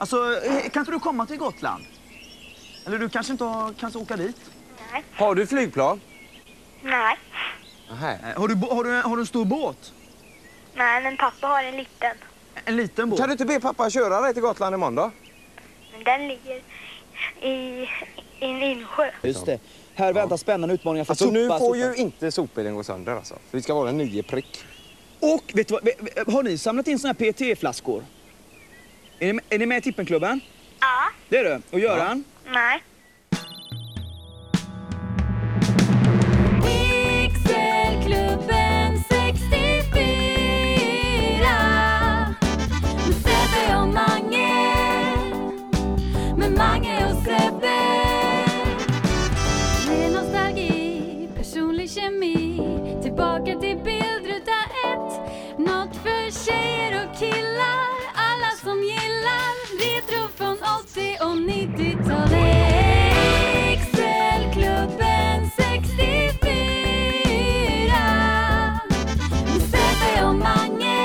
Alltså, eh, kan inte du komma till Gotland? Eller du kanske inte har, kanske åka dit? Nej. Har du flygplan? Nej. Nej. Eh, Har du, har du, har du en stor båt? Nej, men pappa har en liten. En liten båt? Kan du inte be pappa köra dig till Gotland imorgon då? Men den ligger i, i en insjö. Just det. Här väntar spännande utmaningar för Alltså nu sopa, får sopa. ju inte sopbilen gå sönder alltså. Vi ska vara en nio prick. Och vet du vad, har ni samlat in såna här PET-flaskor? Är ni, är ni med i Tippenklubben? Ja. Det är du. Och Göran? Nej. Pixelklubben 64 Med Sebbe och Mange Med Mange och Sebbe Med nostalgi, personlig kemi Tillbaka till bildruta ett Något för tjejer och killar 60 90-talet Excelklubben 64 Med Sebbe och Mange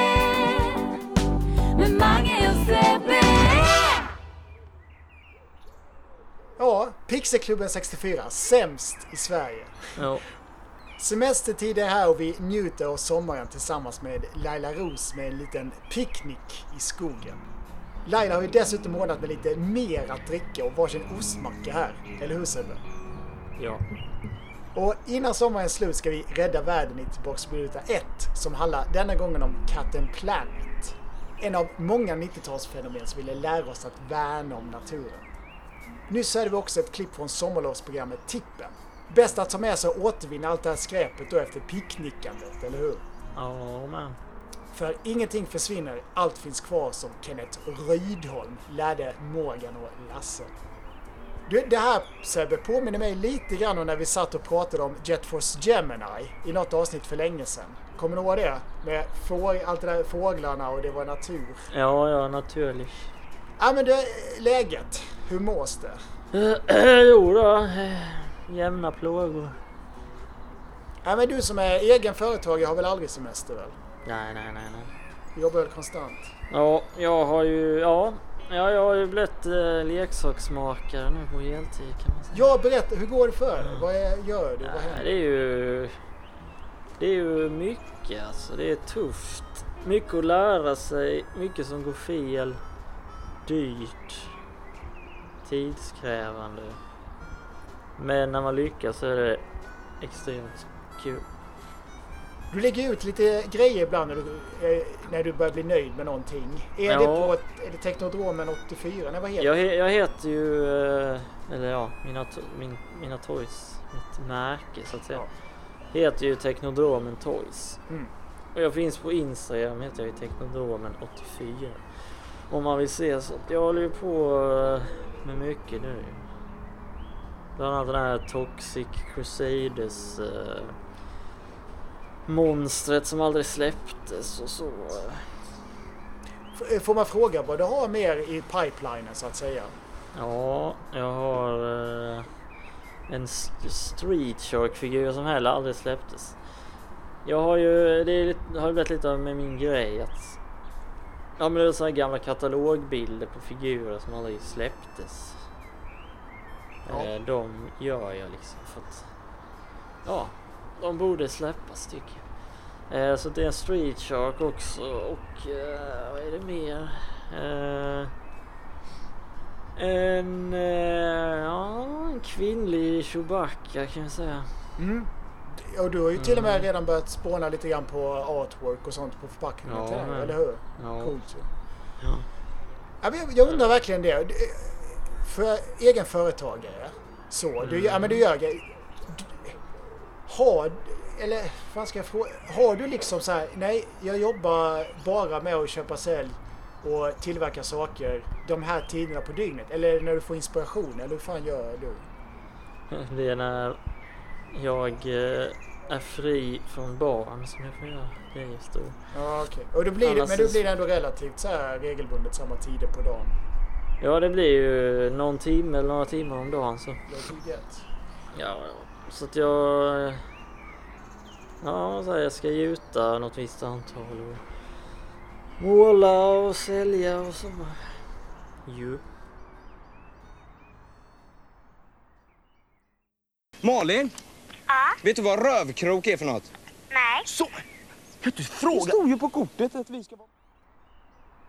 Med Mange och Sebbe Ja, Pixelklubben 64, sämst i Sverige. Ja. Semestertid är här och vi njuter av sommaren tillsammans med Laila Ros med en liten picknick i skogen. Laila har ju dessutom ordnat med lite mer att dricka och varsin ostmacka här. Eller hur Sebbe? ja. Och innan sommaren slut ska vi rädda världen i Tillbakaruta 1 som handlar denna gången om katten Planet. En av många 90-talsfenomen som ville lära oss att värna om naturen. Nyss hörde vi också ett klipp från sommarlovsprogrammet Tippen. Bäst att ta med sig och återvinna allt det här skräpet då efter picknickandet, eller hur? Ja, men. För ingenting försvinner, allt finns kvar som Kenneth Rydholm lärde Morgan och Lasse. Det här Sebbe påminner mig lite grann om när vi satt och pratade om Jet Force Gemini i något avsnitt för länge sedan. Kommer du ihåg det? Med få, allt det där fåglarna och det var natur. Ja, ja, naturligt. Ja men det, läget. Hur mås det? jo då, jämna plågor. Ja men du som är egen företagare har väl aldrig semester väl? Nej, nej, nej, nej. Du jobbar konstant? Ja, jag har ju, ja, ja jag har ju blivit eh, leksaksmakare nu på heltid kan man säga. Ja, berätta. Hur går det för dig? Vad är, gör du? Vad Nej, händer? det är ju, det är ju mycket alltså. Det är tufft. Mycket att lära sig, mycket som går fel. Dyrt. Tidskrävande. Men när man lyckas så är det extremt kul. Du lägger ut lite grejer ibland när du, eh, när du börjar bli nöjd med någonting. Är Ja. det på är det Teknodromen 84? Nej, vad heter Jag, det? jag heter ju, eh, eller ja, mina, min, mina toys, mitt märke så att säga. Heter ju Teknodromen Toys. Mm. Och jag finns på Instagram, heter jag ju Teknodromen 84. Om man vill se så att jag håller ju på eh, med mycket nu. Bland annat den här Toxic Crusaders monstret som aldrig släpptes och så. Får man fråga vad du har mer i pipelinen så att säga? Ja, jag har eh, en st- Street Shark-figur som heller aldrig släpptes. Jag har ju, det är har ju blivit lite av med min grej att Ja men det är sådana gamla katalogbilder på figurer som aldrig släpptes. Ja. Eh, de gör jag liksom för att Ja, de borde släppas tycker jag. Eh, så det är en Street Shark också och eh, vad är det mer? Eh, en, eh, ja, en kvinnlig Chewbacca kan jag säga. Mm. Och du har ju till och med Mm. redan börjat spåna lite grann på artwork och sånt på förpackningen Ja, till den, eller hur? Ja. Coolt ju. Ja. Ja, men jag, jag undrar verkligen det. För egen företagare, så, du, ja, men du gör grejer. Har, eller vad ska jag fråga, har du liksom så här, nej jag jobbar bara med att köpa sälj och tillverka saker de här tiderna på dygnet? Eller är när du får inspiration? Eller hur fan gör du? Det är när jag eh, är fri från barn som jag får göra grejer då. Ja, okej. Och då blir det, men då blir det ändå relativt så här regelbundet samma tider på dagen. Ja det blir ju någon timme eller några timmar om dagen så. Det är gött. Ja, så att jag... Ja, så här, jag ska gjuta något visst antal och måla och sälja och så. ju. Malin, Ja, vet du vad rövkrok är för något? nej. Så! Kan du Det fråga? stod ju på kortet att vi ska vara...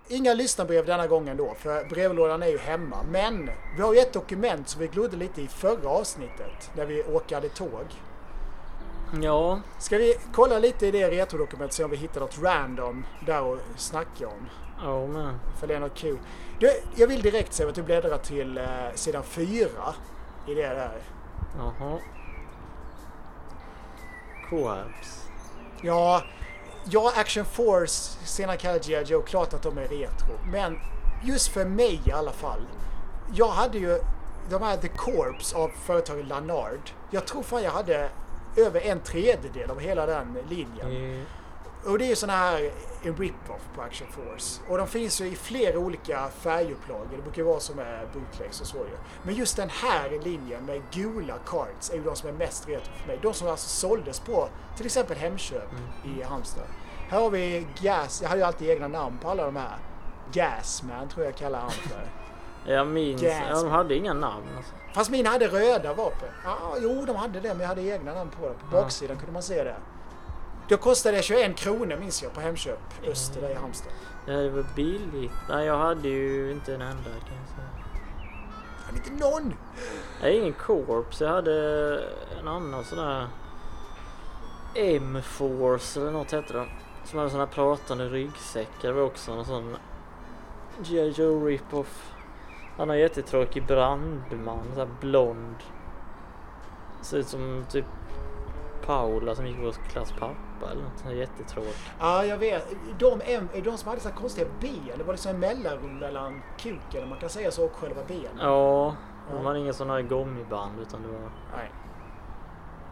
Inga lyssnarbrev denna gången då, för brevlådan är ju hemma. Men vi har ju ett dokument som vi glodde lite i förra avsnittet, när vi åkade tåg. Ja, Ska vi kolla lite i det retrodokumentet se om vi hittar något random där att snacka om? ja men. För det är något kul. Du, jag vill direkt säga att du bläddrar till eh, sidan 4 i det där. Jaha. Corps. Ja, ja Action Force, senare kallad G.I. Joe, klart att de är retro. Men just för mig i alla fall. Jag hade ju de här The Corps av företaget Lanard. Jag tror fan jag hade över en tredjedel av hela den linjen. Mm. Och det är ju såna här en rip-off på Action Force. Och de finns ju i flera olika färgupplagor. Det brukar ju vara som är bootlegs och så ju. Men just den här linjen med gula cards är ju de som är mest retro för mig. De som alltså såldes på till exempel Hemköp i Halmstad. Här har vi Gas. Jag hade ju alltid egna namn på alla de här. Gasman tror jag kallar han för. Jag minns, ja, de hade inga namn alltså. Fast mina hade röda vapen. Ja, jo, de hade det, men jag hade egna namn på dem. På Ja. baksidan kunde man se det. Då kostade det 21 kronor minns jag på Hemköp Öster där i Halmstad. Ja, det var billigt. Nej, jag hade ju inte en enda kan jag säga. Fan, inte någon! Jag är ingen Corps, jag hade en annan sån där M-Force eller något hette den. Som hade såna pratande ryggsäckar. Det var också en sån G.I. Joe rip-off. Han har jättetråkig brandman, så här blond. Ser ut som typ Paula som gick i vår klass pappa eller något. Så här Jättetråkig. Ja, jag vet. De, de som hade så här konstiga ben. Det var liksom en mellanrum mellan kuken, man kan säga så, och själva benen. Ja, de hade inga såna här gummiband utan det var... Nej.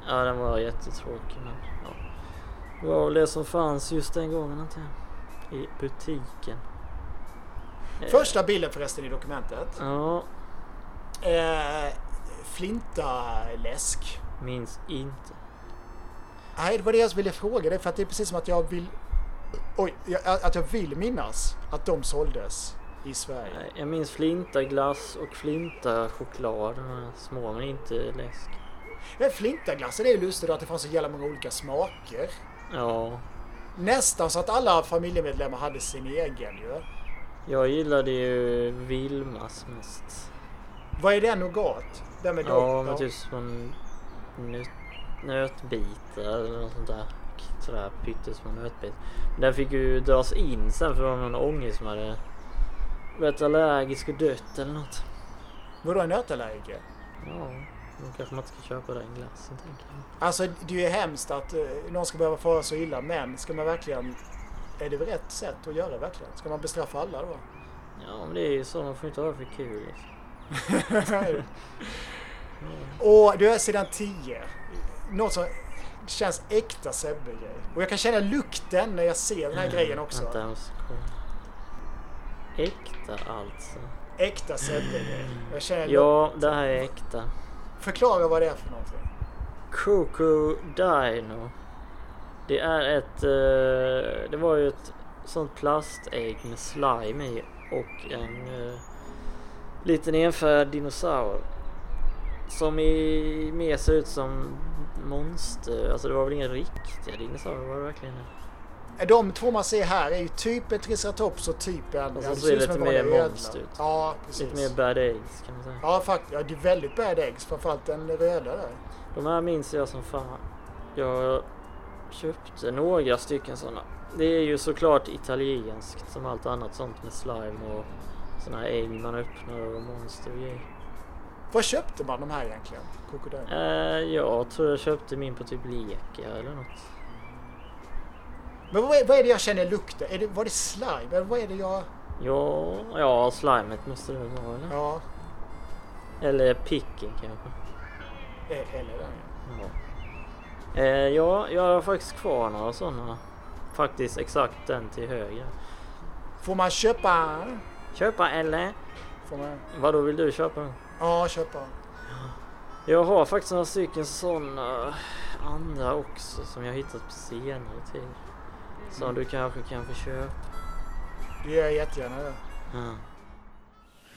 Ja, den var jättetråkig men ja. Det var väl det som fanns just den gången jag. I butiken. Eh, Första bilden förresten i dokumentet. Ja, Eh, Flinta-läsk. minns inte. Nej, det var det jag ville fråga dig för att det är precis som att jag vill... Oj, att jag vill minnas att de såldes i Sverige. Jag minns flinta glass och flinta choklad. De här små men inte läsk. Men Flintaglassen är ju lustigt att det fanns så jävla många olika smaker. Ja, Nästan så att alla familjemedlemmar hade sin egen ju. jag gillade ju Vilmas mest. Vad är det? Nougat? Den med Ja, men typ som nöt, nötbitar eller något sånt där. Sådär pyttesmå nötbitar. Men Den fick ju dras in sen för det var någon ånge som hade blivit allergisk och dött eller något. Vadå en nötallergiker? Ja, då kanske man inte ska köpa den glassen tänker jag. Alltså det är ju hemskt att eh, någon ska behöva fara så illa men ska man verkligen... Är det rätt sätt att göra det verkligen? Ska man bestraffa alla då? Ja, men det är ju så. Man får inte ha det för kul. Liksom. Och du är sidan 10. Något som känns äkta Sebbe-grej. Och jag kan känna lukten när jag ser den här grejen också. Vänta, jag. Äkta alltså. Äkta Sebbe-grej. Jag känner Ja, det här är äkta. Förklara vad det är för någonting. Coco Dino. Det är ett... Eh, det var ju ett sånt plastägg med slime i och en eh, liten enfärgad dinosaur. Som i, mer ser ut som monster. Alltså det var väl inga riktiga dinosaurier var det verkligen det? De två man ser här är ju typ en triceratops och typ en... Och så ser det lite mer monster ut. Ja, precis. Lite mer bad eggs kan man säga. Ja, faktiskt. Ja, det är väldigt bad eggs. Framförallt den röda där. De här minns jag som fan. Jag köpte några stycken sådana. Det är ju såklart italienskt som allt annat sånt med slime och såna här ägg man öppnar och monster och grejer. Var köpte man de här egentligen? Krokodil? Eh, jag tror jag köpte min på typ Leka eller något. Men vad är, vad är det jag känner lukten? Är det, var det slime? Eller vad är det jag... Ja, ja slimet måste det väl vara eller? Ja, Eller picken kanske. eller den ja. Ja. Eh, ja, jag har faktiskt kvar några sådana. Faktiskt exakt den till höger. Får man köpa? Köpa eller? Får man... Vad då vill du köpa? Ja, köpa. Jag har faktiskt några stycken sådana andra också som jag hittat på senare tid. Som du kanske kan få köpa. Det gör jag jättegärna det. Ja.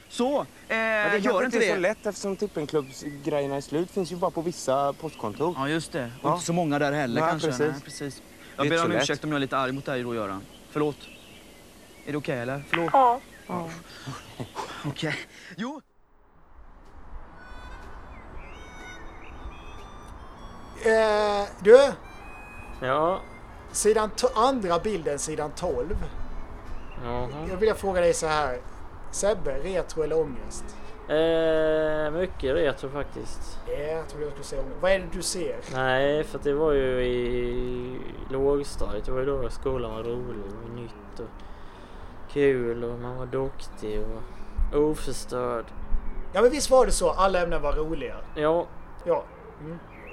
Så, eh, Ja, det gör inte är det. så lätt eftersom Tippengklubbsgrejerna är slut. Finns ju bara på vissa postkontor. Ja, just det. Och Ja. inte så många där heller Nej, kanske. precis. Nej, precis. Det är Jag ber om ursäkt om jag är lite arg mot dig då, Göran. Förlåt. Är det okej eller? Förlåt. Ja. Okej. Jo. Eh, du, Ja. sidan andra bilden, sidan 12. Jaha. Jag vill fråga dig så här. Sebbe, retro eller ångest? Eh, mycket retro faktiskt. Ja, jag trodde jag skulle säga ångest. Vad är det du ser? Nej, för det var ju i lågstadiet. Det var ju då skolan var rolig och nytt och kul och man var duktig och oförstörd. Ja men visst var det så, alla ämnen var roliga? Ja, Ja.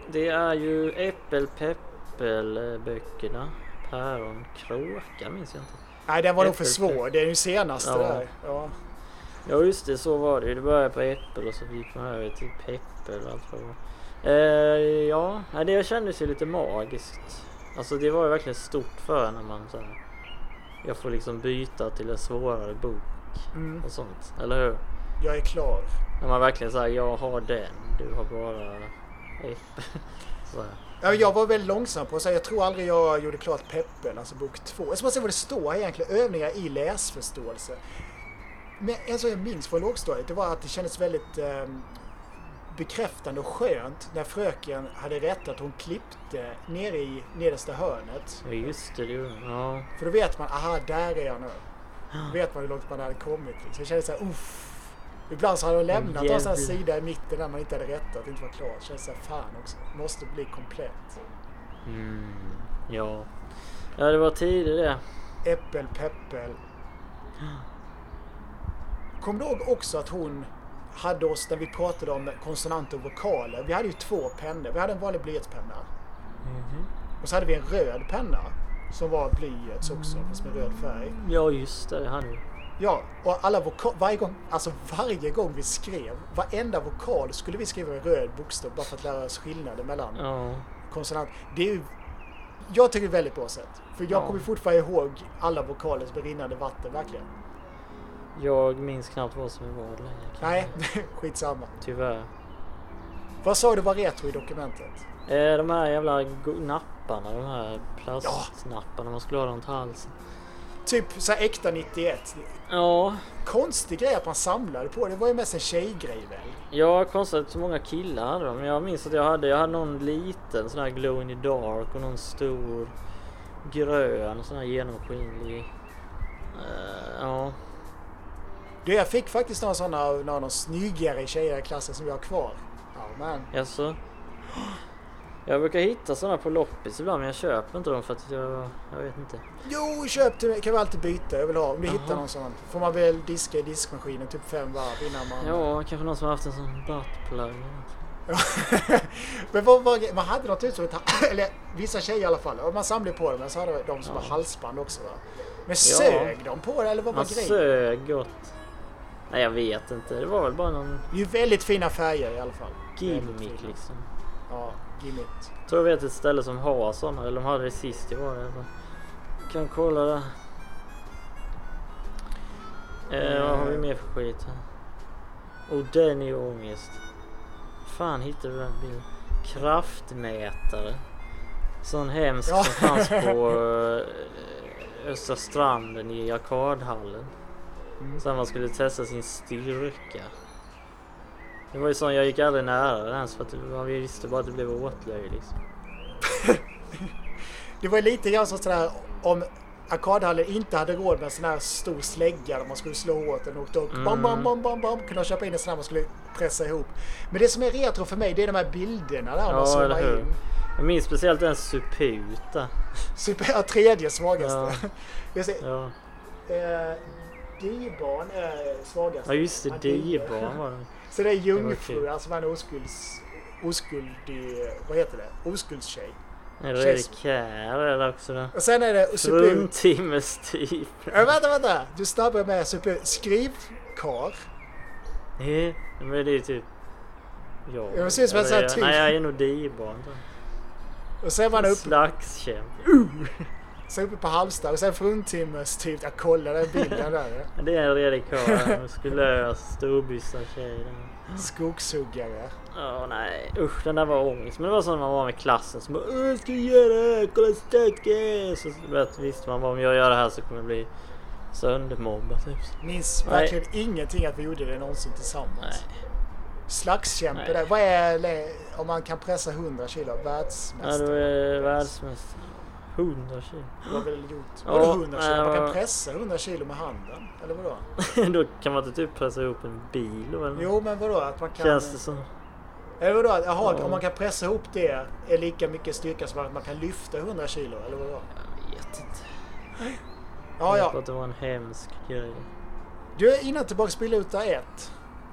Det är ju äppel peppel böckerna. Päron kråka minns jag inte. Nej den var nog för svår, det är ju senaste Ja. där. Ja. Ja just det, så var det ju. Det började på äppel och så gick man över till peppel och allt vad det var. Eh, ja, det kändes ju lite magiskt. Alltså det var ju verkligen stort för när man så här, Jag får liksom byta till en svårare bok Mm. och sånt. Eller hur? Jag är klar. När man verkligen säger jag har den, du har bara. Ja, jag var väldigt långsam på att säga, jag tror aldrig jag gjorde klart Peppel, alltså bok två. Jag ska bara se vad det står egentligen, övningar i läsförståelse. Men en sak jag minns från lågstadiet, det var att det kändes väldigt eh, bekräftande och skönt när fröken hade rätt att hon klippte nere i nedersta hörnet. Ja just det, det Ja. För då vet man, aha, där är jag nu. Då vet man hur långt man hade kommit. Så jag kände så här, uff. Ibland så hade de lämnat här Jävlar. sida i mitten där man inte hade rättat, inte var klart. Jag kände så här, fan också, måste bli komplett. Mm, ja. Ja det var tidigt det. Äppel, peppel. Kommer du ihåg också att hon hade oss när vi pratade om konsonanter och vokaler. Vi hade ju två pennor. Vi hade en vanlig blyertspenna. Och så hade vi en röd penna. Som var blyerts också, fast med röd färg. Ja just det, det hade vi. Ja, och alla vokal, varje gång, alltså varje gång vi skrev, varenda vokal skulle vi skriva med röd bokstav bara för att lära oss skillnaden mellan Ja. konsonant. Det är ju, jag tycker det är väldigt bra sätt. För jag Ja. kommer fortfarande ihåg alla vokalers berinnande vatten, verkligen. Jag minns knappt vad som är vad längre. Nej, skitsamma. Tyvärr. Vad sa du var retro i dokumentet? Eh, de här jävla napparna, de här plastnapparna man skulle ha runt halsen. Typ så här äkta 91. Ja, Konstig grej att man samlade på. Det var ju mest en tjejgrej väl? jag konstigt att så många killar hade dem. Jag minns att jag hade, jag hade någon liten sån här glow in the dark och någon stor grön sån här genomskinlig. Eh, ja, Du, jag fick faktiskt några sådana av de snyggare tjejer i klassen som jag har kvar. Ja, men. jaså? Jag brukar hitta såna på loppis ibland men jag köper inte dem för att jag, jag vet inte. Jo, köp till mig. kan vi alltid byta. Jag vill ha. Om du Jaha. hittar någon sån. Får man väl diska i diskmaskinen typ fem varv innan man... Ja, kanske någon som har haft en sån buttplug. Men vad var Man hade något ut som ett... Eller vissa tjejer i alla fall. Och man samlade på dem. Men så hade de som Ja. var halsband också va. Men sög de på det eller vad var Man grejen? sög gott. Nej jag vet inte, det var väl bara någon Det är ju väldigt fina färger i alla fall. Gimmick liksom. Ja, gimmick. Jag tror jag vet ett ställe som har sådana, eller de hade det sist jag var där. Kan kolla där. Eh, vad har vi mer för skit? Och den är ju ångest. Fan hittade du den bilden? Kraftmätare. Sån hemsk Ja. som fanns på eh, Östra stranden i arkadhallen. Mm. Så man skulle testa sin styrka. Det var ju sån, jag gick aldrig nära den ens för att man visste bara att det blev åtlöje liksom. Det var lite grann som sådär om arkadhallen inte hade råd med en sån här stor slägga där man skulle slå åt den och upp. Mm. Bam, bam, bam, bam, bam. Kunde man köpa in en sån här man skulle pressa ihop. Men det som är retro för mig det är de här bilderna där man Ja, zoomar eller hur? in. Jag minns speciellt en suput där. Super, ja, tredje svagaste. Ja. Ja, eh, D-barn är svagast. ja just det, D-barn var det. Så det är var jungfru, alltså man är oskulds... Oskuldig... Vad heter det? Oskuldstjej. Eller är det kär är det också där. Och sen är det super... Fruntimmestyp. Äh, vänta, vänta! Du snabbar med super... Skrivkar. Nej, men det är ju typ... Ja. Jag ut som en Eller sån här typ. Nej, jag är nog D-barn. då. Och sen är man upp... Slagskämp. Så uppe på Halmstad och sen fruntimmes typ. Jag kollade den bilden där. ja. Det är en redig karl. Muskulös, storbyssad tjej. Skogshuggare. Ja, nej. Usch, den där var ångest. Men det var så när man var med klassen som bara "Åh, ska jag göra det här? Kolla stöket! Så visste man bara om jag gör det här så kommer jag bli söndermobbad typ. Minns Nej. verkligen ingenting att vi gjorde det någonsin tillsammans. Nej. Slagskämpe Nej. där. Vad är om man kan pressa 100 kilo? Ja, Världsmästare? du är världsmästare. 100 kilo. Du har väl gjort? Ja, Vadå 100 kilo? Man kan vad- pressa 100 kilo med handen? Eller vadå? Då kan man inte typ pressa ihop en bil eller? Jo men vadå? Att man kan... Känns det som. Eller vadå? Jaha, Ja. om man kan pressa ihop det är lika mycket styrka som att man kan lyfta 100 kilo? Eller vadå? Jag vet inte. Ja, Jag ja. att det var en hemsk grej. Du, innan tillbaks på Luta 1.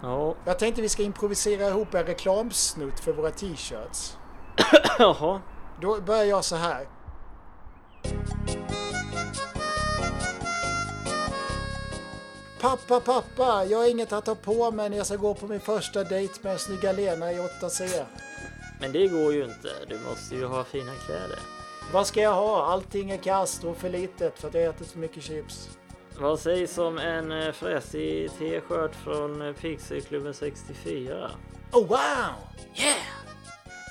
Ja, Jag tänkte vi ska improvisera ihop en reklamsnutt för våra t-shirts. jaha. Då börjar jag så här. Pappa, pappa, jag har inget att ta på mig när jag ska gå på min första dejt med snygga Lena i 8C. Men det går ju inte. Du måste ju ha fina kläder. Vad ska jag ha? Allting är kast och för litet för att jag ätit så mycket chips. Vad sägs om en eh, fräsig t-shirt från eh, Pixelklubben 64? Oh wow! Yeah!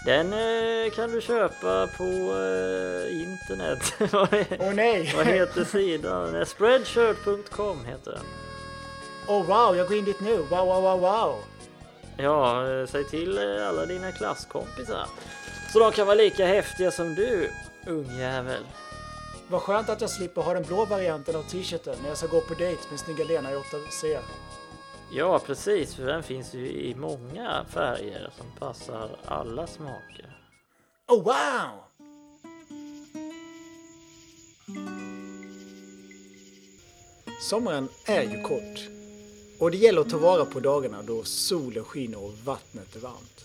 Den eh, kan du köpa på eh, internet. Vad Åh nej! Vad heter sidan? Eh, Spreadshirt.com heter den. Oh wow, jag går in dit nu. Wow, wow, wow, wow. Ja, eh, säg till eh, alla dina klasskompisar. Så de kan vara lika häftiga som du, ungjävel. Vad skönt att jag slipper ha den blå varianten av t-shirten när jag ska gå på dejt med snygga Lena i 8C. Ja, precis, för den finns ju i många färger som passar alla smaker. Oh wow! Sommaren är ju kort. Och det gäller att ta vara på dagarna då solen skiner och vattnet är varmt.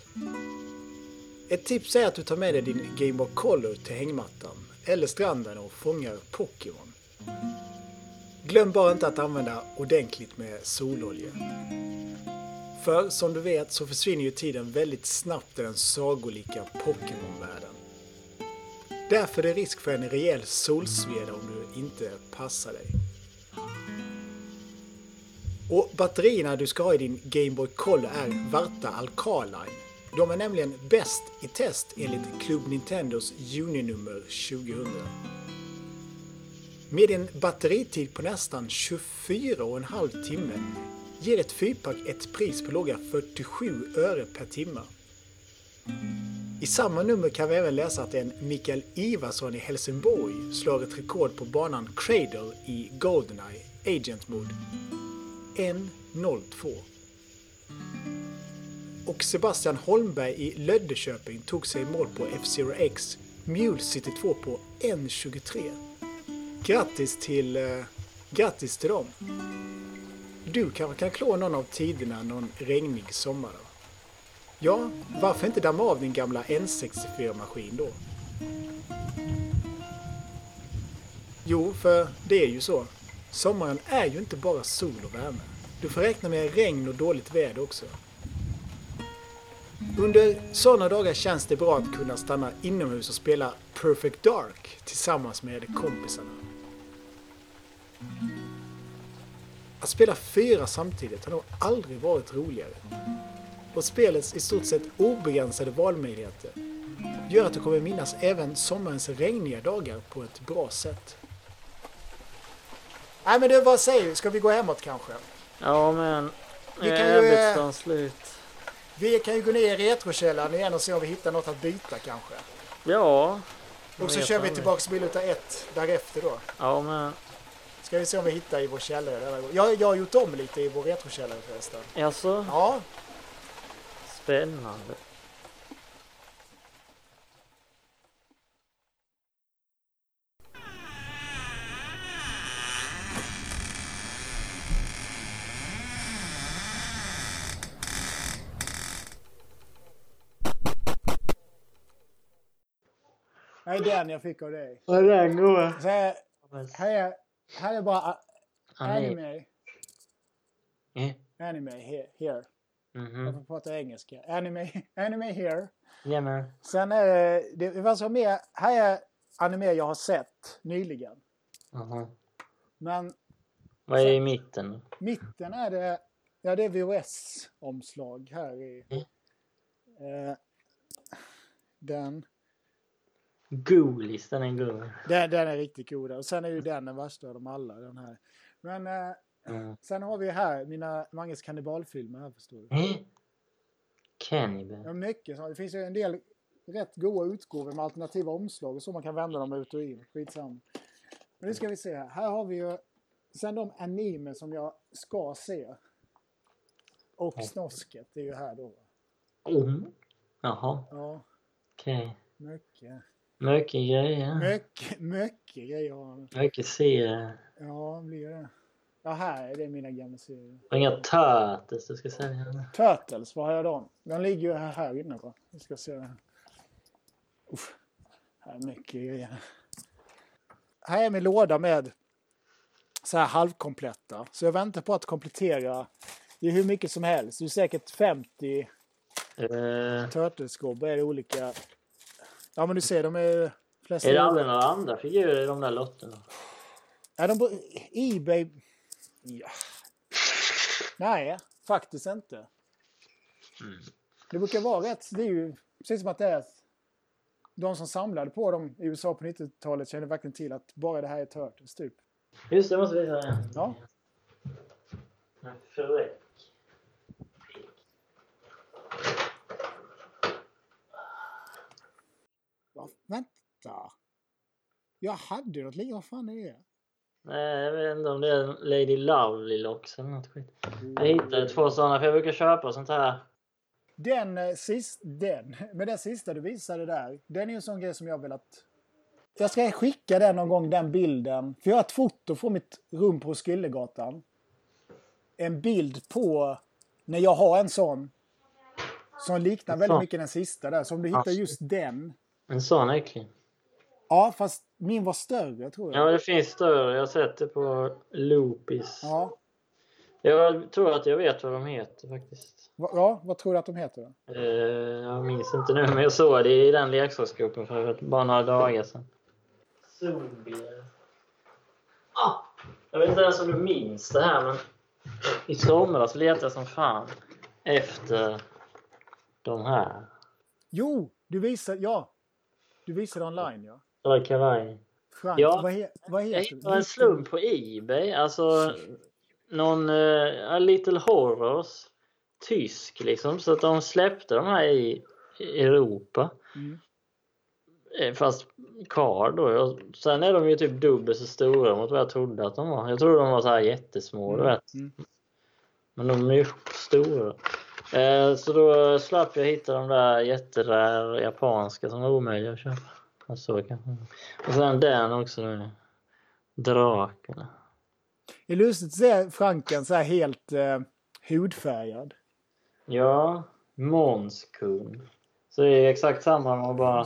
Ett tips är att du tar med dig din Game Boy Color till hängmattan eller stranden och fångar Pokémon. Glöm bara inte att använda ordentligt med sololja. För som du vet så försvinner ju tiden väldigt snabbt i den sagolika Pokémon-världen. Därför är det risk för en rejäl solsveda om du inte passar dig. Och batterierna du ska ha i din Game Boy Color är Varta Alkaline. De är nämligen bäst i test enligt Club Nintendos juninummer 2000. Med en batteritid på nästan 24,5 timme ger ett fyrpack ett pris på låga 47 öre per timme. I samma nummer kan vi även läsa att en Mikael Ivarsson i Helsingborg slår ett rekord på banan Cradle i Goldeneye Agent Mode. 1.02. Och Sebastian Holmberg i Löddeköping tog sig i mål på F-Zero X Mule City 2 på 1.23. Grattis till, eh, grattis till dem! Du kanske kan klå någon av tiderna någon regnig sommar då? Ja, varför inte damma av din gamla N64-maskin då? Jo, för det är ju så. Sommaren är ju inte bara sol och värme. Du får räkna med regn och dåligt väder också. Under sådana dagar känns det bra att kunna stanna inomhus och spela Perfect Dark tillsammans med kompisarna. Att spela fyra samtidigt har nog aldrig varit roligare. Och spelets i stort sett obegränsade valmöjligheter gör att du kommer minnas även sommarens regniga dagar på ett bra sätt. Nej men du, vad säger du? Ska vi gå hemåt kanske? Ja, men Vi kan ju, eh, arbetsdagen slut? Vi kan ju gå ner i retrokällaren igen och se om vi hittar något att byta kanske. Ja. Och så kör vi tillbaks Biluta 1 därefter då. Ja, men Ska vi se om vi hittar i vår källare denna gång. Jag, jag har gjort om lite i vår retrokällare förresten. alltså Ja, spännande. är den jag fick av dig. Vad är den goa? Så här, är, bara a- Anime. anime. Eh, Anime here. here. Jag Mhm. får prata engelska. Anime, anime here. Ja, men. Sen är det, det var så mer, här är anime jag har sett nyligen. Aha. Men Vad är i mitten? mitten är det, ja det är VHS-omslag här i. Mm. Eh, den, Goolis, den är god. den, den är riktigt god. Och sen är ju den den värsta av dem alla. Den här. Men eh, Mm. sen har vi här mina Manges kannibalfilmer här förstår du. Eh? Cannibal. Ja, mycket. så. Det finns ju en del rätt goda utgåvor med alternativa omslag och så man kan vända dem ut och in. Skitsamma. Men nu ska vi se här. Här har vi ju sen de anime som jag ska se. Och Snosket det är ju här då. Mm. Jaha, Ja, okej. mycket. Mycket grejer. Mycket, mycket grejer har han. Mycket serier. Ja, blir det. Ja, här är det mina gamla serier. Och inga Turtles du ska sälja. Turtles, vad har jag då? Den ligger ju här, här inne va? Vi ska se. Uff, här är mycket grejer. Här är min låda med så här halvkompletta. Så jag väntar på att komplettera. Det är hur mycket som helst. Det är säkert 50 Eh, Turtles-gubbar. är det olika. Ja men du ser, de är flesta... är det aldrig några andra figurer i de där lotterna? Är de på Ebay? Ja. Nej, faktiskt inte. Det brukar vara rätt. Det är ju precis som att det är de som samlade på dem i USA på 90-talet känner verkligen till att bara det här är Turtles typ. Just det, måste visa den. Ja. En fräck. Va? Vänta. Jag hade något liv. Vad fan är det? Nej, jag vet inte om det är Lady Lovely Locks eller något skit. Jag hittade två sådana för jag brukar köpa sånt här. Den eh, sist, den, men den sista du visade där, den är ju en sån grej som jag velat... Jag ska skicka den någon gång, den bilden. För jag har ett foto från mitt rum på Skyllegatan. En bild på när jag har en sån. Som liknar väldigt mycket den sista där. Så om du hittar Alltså. just den. En sån äcklig. Ja, fast min var större tror jag. Ja, det finns större. Jag har sett det på Loopis. Ja. Jag tror att jag vet vad de heter faktiskt. Va- ja, vad tror du att de heter då? Eh, jag minns inte nu, men jag såg det i den leksaksgruppen för bara några dagar sedan. Zombier. Ah, jag vet inte ens om du minns det här, men i somras letade jag som fan efter de här. Jo, du visade, ja. Du visade online ja. Eller kavaj. Frank, Ja. vad, he, vad Jag heter hittade en slump på Ebay. Alltså någon uh, Little Horrors. Tysk liksom. Så att de släppte de här i Europa. Mm. Eh, Fast kvar då. Sen är de ju typ dubbelt så stora mot vad jag trodde att de var. Jag trodde de var så här jättesmå, du vet. Mm. Men de är ju stora. Eh, så då slapp jag hitta de där jätterär japanska som var omöjliga att köpa. Ja, Så. Och sen den också. Då. Drakarna. Det är lustigt att se Franken så här helt eh, hudfärgad. Ja, Månskung. Så det är exakt samma, man bara,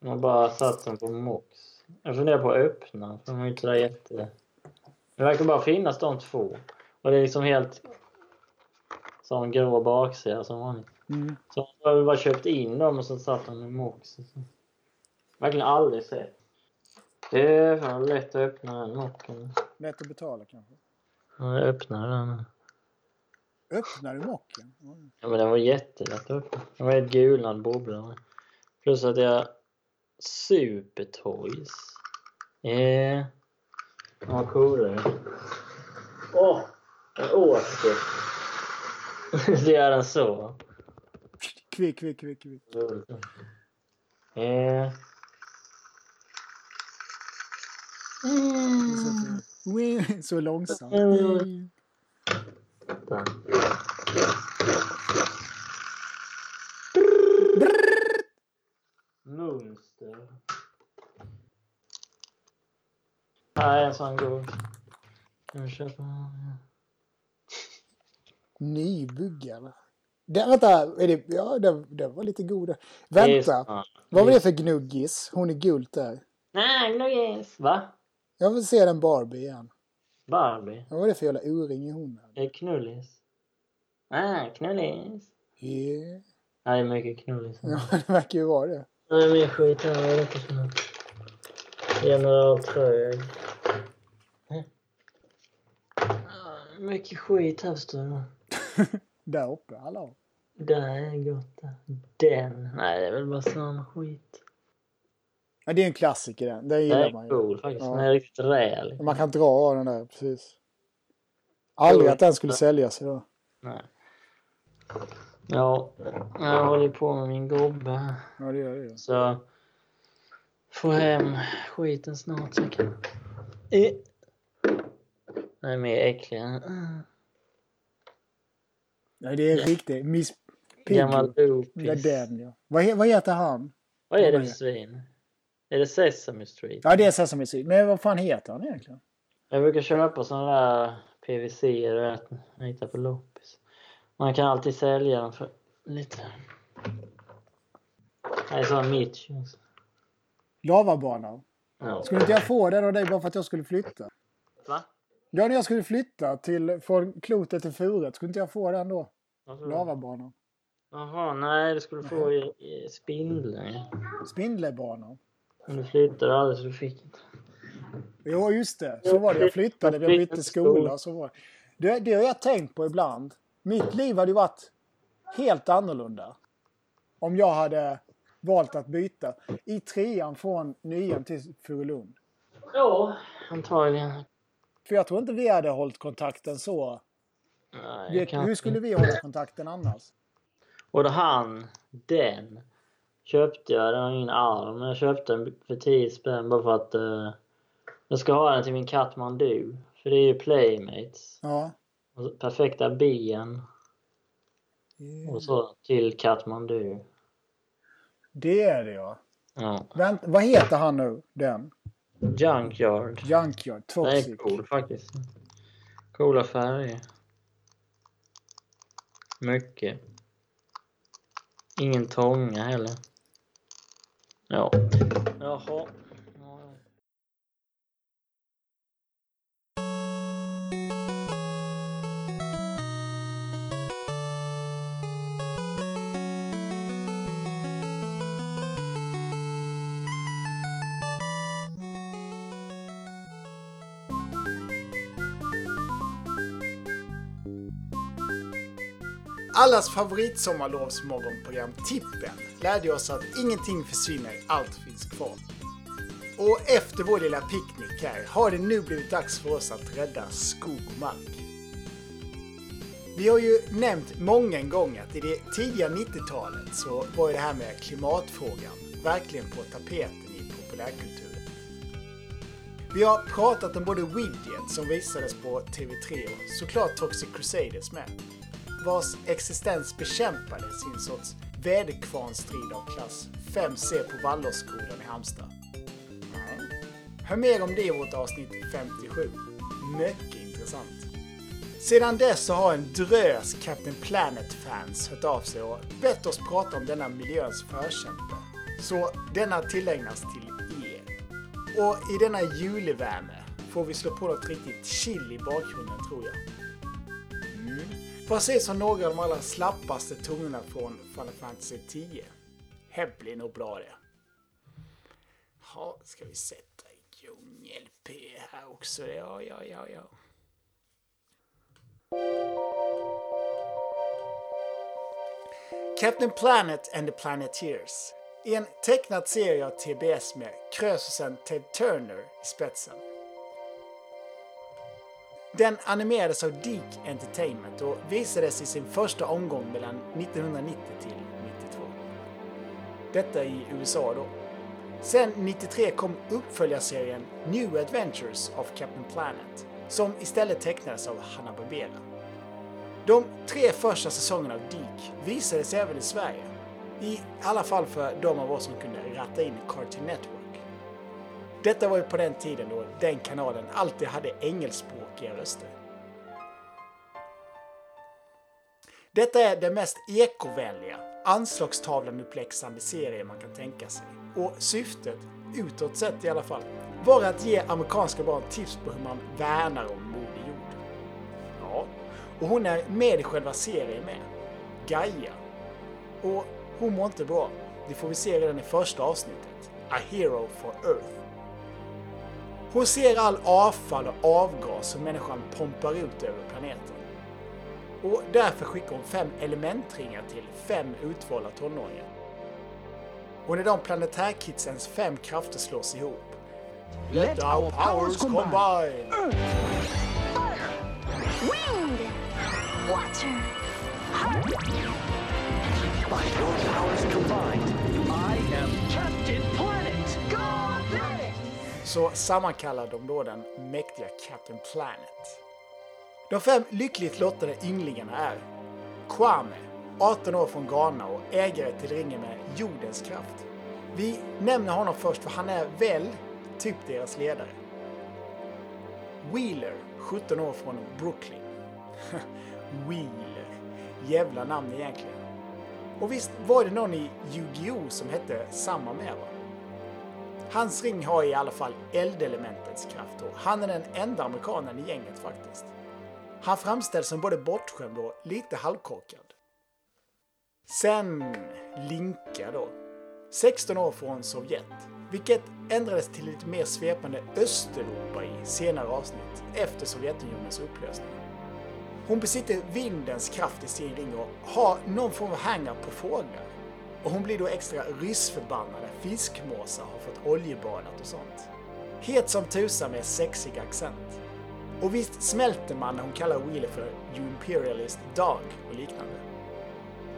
man bara satt den på Mox. Jag funderar på att öppna, för de är inte där jätte... Det verkar bara finnas de två. Och det är liksom helt sån grå baksida som vanligt. Mm. Så har bara köpt in dem och så satt de i Mox. så. Verkligen aldrig sett. Det är fan lätt att öppna den mocken. Lätt att betala kanske. Ja, Jag öppnar den. Öppnar du mocken? Oj. Ja, men den var jättelätt att öppna. Den var helt gulnad bubbla. Plus att jag... Supertoys. Eh... Vad coolare. Åh! en åker. Är den så. Kvick, kvick, kvick, kvick. Eh... Wee, Så långsamt. Mm. vänta. Monster. Nej, en sån. Kan vi köpa? Nybyggarna. Det, vänta, är det, ja, det, det var lite god. Det Vänta, vad var det för gnuggis? Hon är gult där. Nej, nuggets. Va? Jag vill se den Barbie igen. Barbie? Vad var det för jävla o-ring i hon? Det är knullis. Ah, knullis. Yeah. Nej, det är mycket knullis. Ja, det verkar ju vara det. Det är mer skit här. Vad för något? Generaltrög. Ah, Mycket skit här förstår du. Där uppe, hallå. Det här är gott. Den. Nej, det är väl bara sån skit. Ja, det är en klassiker den. Den gillar är man ju. cool faktiskt. Ja. Den är riktigt rejäl. Man kan dra av den där, precis. Aldrig att den skulle säljas idag. Nej. Ja, jag håller på med min gobbe här. Ja, det gör det. Så få hem skiten snart så jag kan... Eh. Den är mer äcklig. Nej, det är en riktig Miss Gammal Piggy. Det är Loopis. den, ja. Vad, vad heter han? Vad är det för svin? Är det Sesame Street? Ja, det är Sesame Street. Men vad fan heter han egentligen? Jag brukar köpa såna där PVC vet, jag hittar på loppis. Man kan alltid sälja dem för lite. Är sån Mitch. Lavabanan. Ja. Skulle inte jag få den av dig bara för att jag skulle flytta? Va? Ja, när jag skulle flytta till, från klotet till furet, skulle inte jag få den då? Då? Lavabanan. Jaha, nej du skulle få i, i spindeln. ja. Spindlebanan. Men du flyttade aldrig så du fick inte. Jo, just det. Så var det. Jag flyttade, jag bytte skola. Så var det. Det, det har jag tänkt på ibland. Mitt liv hade ju varit helt annorlunda. Om jag hade valt att byta i trean från nian till Furulund. Ja, antagligen. För jag tror inte vi hade hållit kontakten så. Nej, Vet, hur skulle vi hålla kontakten annars? Och då han, den, köpte jag. Den har ingen arm. Men jag köpte den för 10 spänn bara för att eh, jag ska ha den till min katt Mandu. För det är ju Playmates. Ja. Och perfekta ben. Och så till Katmandu. Det är det ja. Ja. Vänt, vad heter han nu? Den? Junkyard. Junkyard. Det Toxic. är cool faktiskt. Coola färger. Mycket. Ingen tånga heller. Ja. Jaha. Allas favoritsommarlovsmorgonprogram Tippen lärde oss att ingenting försvinner, allt finns kvar. Och efter vår lilla picknick här har det nu blivit dags för oss att rädda skog och mark. Vi har ju nämnt många gånger gång att i det tidiga 90-talet så var ju det här med klimatfrågan verkligen på tapeten i populärkulturen. Vi har pratat om både Widget som visades på TV3 och såklart Toxic Crusaders med vars existens bekämpades i en sorts väderkvarnstrid av klass 5C på Wallåsskolan i Halmstad. Hör mer om det i vårt avsnitt 57. Mycket intressant. Sedan dess så har en drös Captain Planet-fans hört av sig och bett oss prata om denna miljöns förkämpe. Så denna tillägnas till er. Och i denna julvärme får vi slå på något riktigt chill i bakgrunden tror jag. Mm. Precis som några av de allra slappaste tonerna från Final Fantasy 10. Här blir nog bra det. Ja, ska vi sätta igång LP här också? Ja, ja, ja, ja. Captain Planet and the Planeteers. En tecknad serie av TBS med krösusen Ted Turner i spetsen. Den animerades av Deke Entertainment och visades i sin första omgång mellan 1990 till 92. Detta i USA då. Sen 93 kom uppföljarserien New Adventures of Captain Planet som istället tecknades av Hanna-Barbera. De tre första säsongerna av Deke visades även i Sverige. I alla fall för de av oss som kunde ratta in Cartoon Network. Detta var ju på den tiden då den kanalen alltid hade engelskspråkiga röster. Detta är den mest ekovänliga, anslagstavlan-uppläxande serie man kan tänka sig. Och syftet, utåt sett i alla fall, var att ge amerikanska barn tips på hur man värnar om Moder Jord. Ja, och hon är med i själva serien med. Gaia. Och hon mår inte bra. det får vi se redan i första avsnittet, A Hero for Earth. Hon ser all avfall och avgas som människan pumpar ut över planeten. Och därför skickar hon fem elementringar till fem utvalda tonåringar. Och när de planetärkidsens fem krafter slås ihop, Let our powers combine! Wind! Water! By your powers combined, så sammankallar de då den mäktiga Captain Planet. De fem lyckligt lottade ynglingarna är Kwame, 18 år från Ghana och ägare till ringen med jordens kraft. Vi nämner honom först för han är väl typ deras ledare. Wheeler, 17 år från Brooklyn. Wheeler. Jävla namn egentligen. Och visst var det någon i Yu-Gi-Oh som hette samma med va? Hans ring har i alla fall eldelementets kraft och han är den enda amerikanen i gänget faktiskt. Han framställs som både bortskämd och lite halvkorkad. Sen Linka då. 16 år från Sovjet. Vilket ändrades till lite mer svepande Östeuropa i senare avsnitt efter Sovjetunionens upplösning. Hon besitter vindens kraft i sin ring och har någon form av hang på fåglar. Och hon blir då extra ryssförbannad fiskmåsar har fått oljebadat och sånt. Het som tusan med sexig accent. Och visst smälter man när hon kallar Wheeler för You Imperialist Dog och liknande.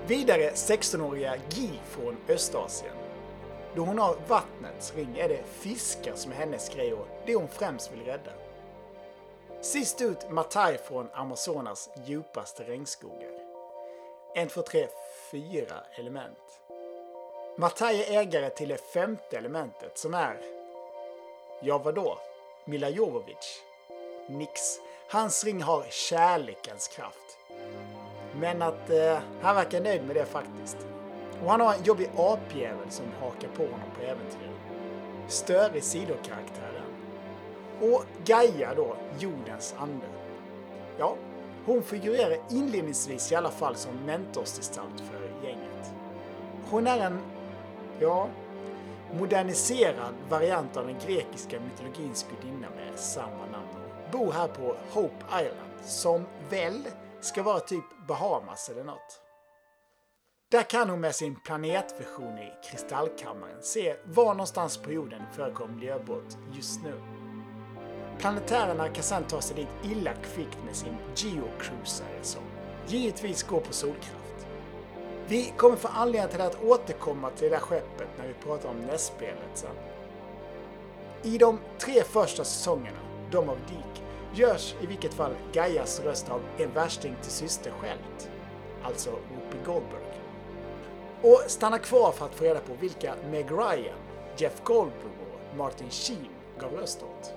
Vidare 16-åriga Gi från Östasien. Då hon har vattnets ring är det fiskar som är hennes grej och det hon främst vill rädda. Sist ut Matai från Amazonas djupaste regnskogar. En, två, tre, fyra element. Matai är ägare till det femte elementet som är... Ja, vadå? Mila Jovovich? Nix. Hans ring har kärlekens kraft. Men att eh, han verkar nöjd med det faktiskt. Och han har en jobbig apjävel som hakar på honom på äventyr. Störig sidokaraktär. Och Gaia då, jordens ande. Ja, hon figurerar inledningsvis i alla fall som mentorsgestalt för gänget. Hon är en, ja, moderniserad variant av den grekiska mytologins gudinna med samma namn bor här på Hope Island som väl ska vara typ Bahamas eller något. Där kan hon med sin planetvision i kristallkammaren se var någonstans på jorden förekommer miljöbrott just nu. Planetärerna kan sedan ta sig dit illa kvickt med sin geocruisare som givetvis går på solkraft. Vi kommer få anledning till att återkomma till det där skeppet när vi pratar om nästspelet sen. I de tre första säsongerna, de av Deke, görs i vilket fall Gaias röst av en värsting till syster självt, alltså Whoopi Goldberg. Och stanna kvar för att få reda på vilka Meg Ryan, Jeff Goldblum och Martin Sheen gav röst åt.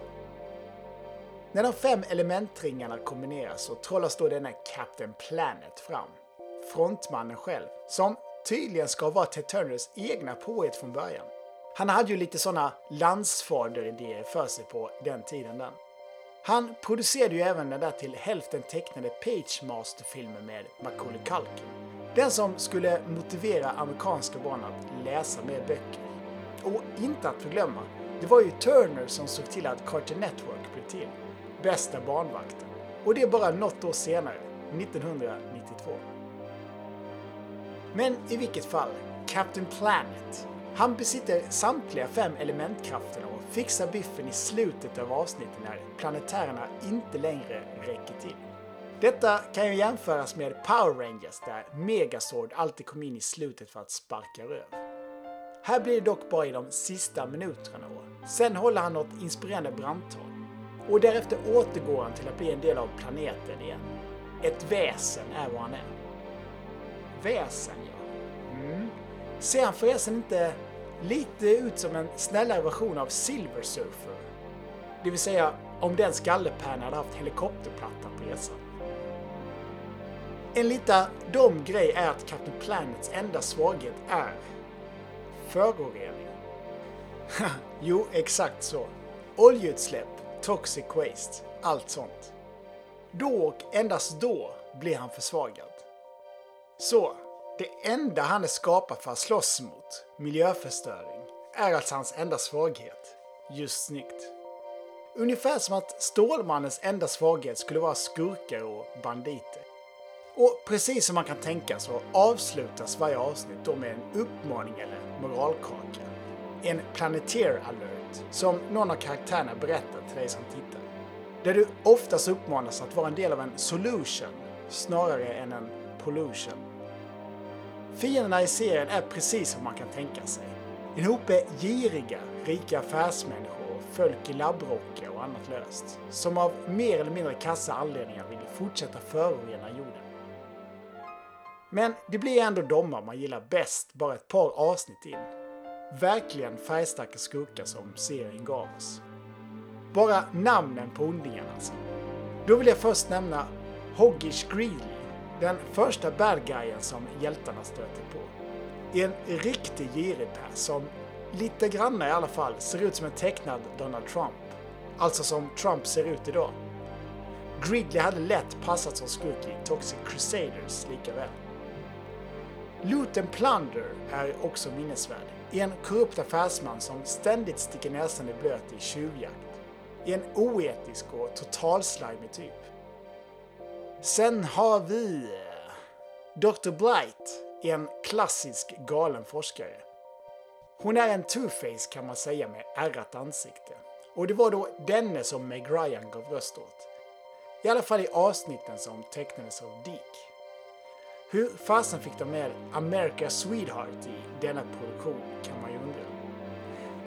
När de fem elementringarna kombineras så trollas då denna Captain Planet fram. Frontmannen själv, som tydligen ska vara Ted Turners egna påhitt från början. Han hade ju lite sådana landsfaderidéer för sig på den tiden den. Han producerade ju även den där till hälften tecknade Pagemaster-filmen med Macaulay Culkin. Den som skulle motivera amerikanska barn att läsa mer böcker. Och inte att förglömma, det var ju Turner som såg till att Cartoon Network blev till. Bästa barnvakten. Och det är bara något år senare, 1992. Men i vilket fall, Captain Planet. Han besitter samtliga fem elementkrafterna och fixar biffen i slutet av avsnittet när planetärerna inte längre räcker till. Detta kan ju jämföras med Power Rangers där Megazord alltid kom in i slutet för att sparka röv. Här blir det dock bara i de sista minuterna och sen håller han något inspirerande brandtal. Och därefter återgår han till att bli en del av planeten igen. Ett väsen är vad han är. Väsen, ja. Mm. Ser han förresten inte lite ut som en snällare version av Silver Surfer? Det vill säga om den skallepärnan hade haft helikopterplatta på resan. En lite dum grej är att Captain Planets enda svaghet är förorening. jo, exakt så. Oljeutsläpp, toxic waste, allt sånt. Då och endast då blir han försvagad. Så, Det enda han är skapad för att slåss mot, miljöförstöring, är alltså hans enda svaghet. Just snyggt. Ungefär som att Stålmannens enda svaghet skulle vara skurkar och banditer. Och precis som man kan tänka så avslutas varje avsnitt då med en uppmaning eller moralkaka. En Planeteer alert som någon av karaktärerna berättar till dig som tittar. Där du oftast uppmanas att vara en del av en solution snarare än en pollution. Fienderna i serien är precis som man kan tänka sig. En hope giriga, rika affärsmänniskor och folk i labbrockar och annat löst. Som av mer eller mindre kassa anledningar vill fortsätta förorena jorden. Men det blir ändå domar man gillar bäst bara ett par avsnitt in. Verkligen färgstarka skurkar som serien gav oss. Bara namnen på ondingarna alltså. Då vill jag först nämna Hoggish Greeley, den första bad guyen som hjältarna stöter på. En riktig girig som lite granna i alla fall ser ut som en tecknad Donald Trump. Alltså som Trump ser ut idag. Gridley hade lätt passat som skurk i Toxic Crusaders lika väl. Loot and Plunder är också minnesvärd. En korrupt affärsman som ständigt sticker näsan i blöt i tjuvjakt. En oetisk och totalslajmig typ. Sen har vi eh, Dr. Blight, en klassisk galen forskare. Hon är en two-face kan man säga med ärrat ansikte. Och det var då denne som Meg Ryan gav röst åt. I alla fall i avsnitten som tecknades av Dick. Hur fasen fick de med America Sweetheart i denna produktion kan man ju undra.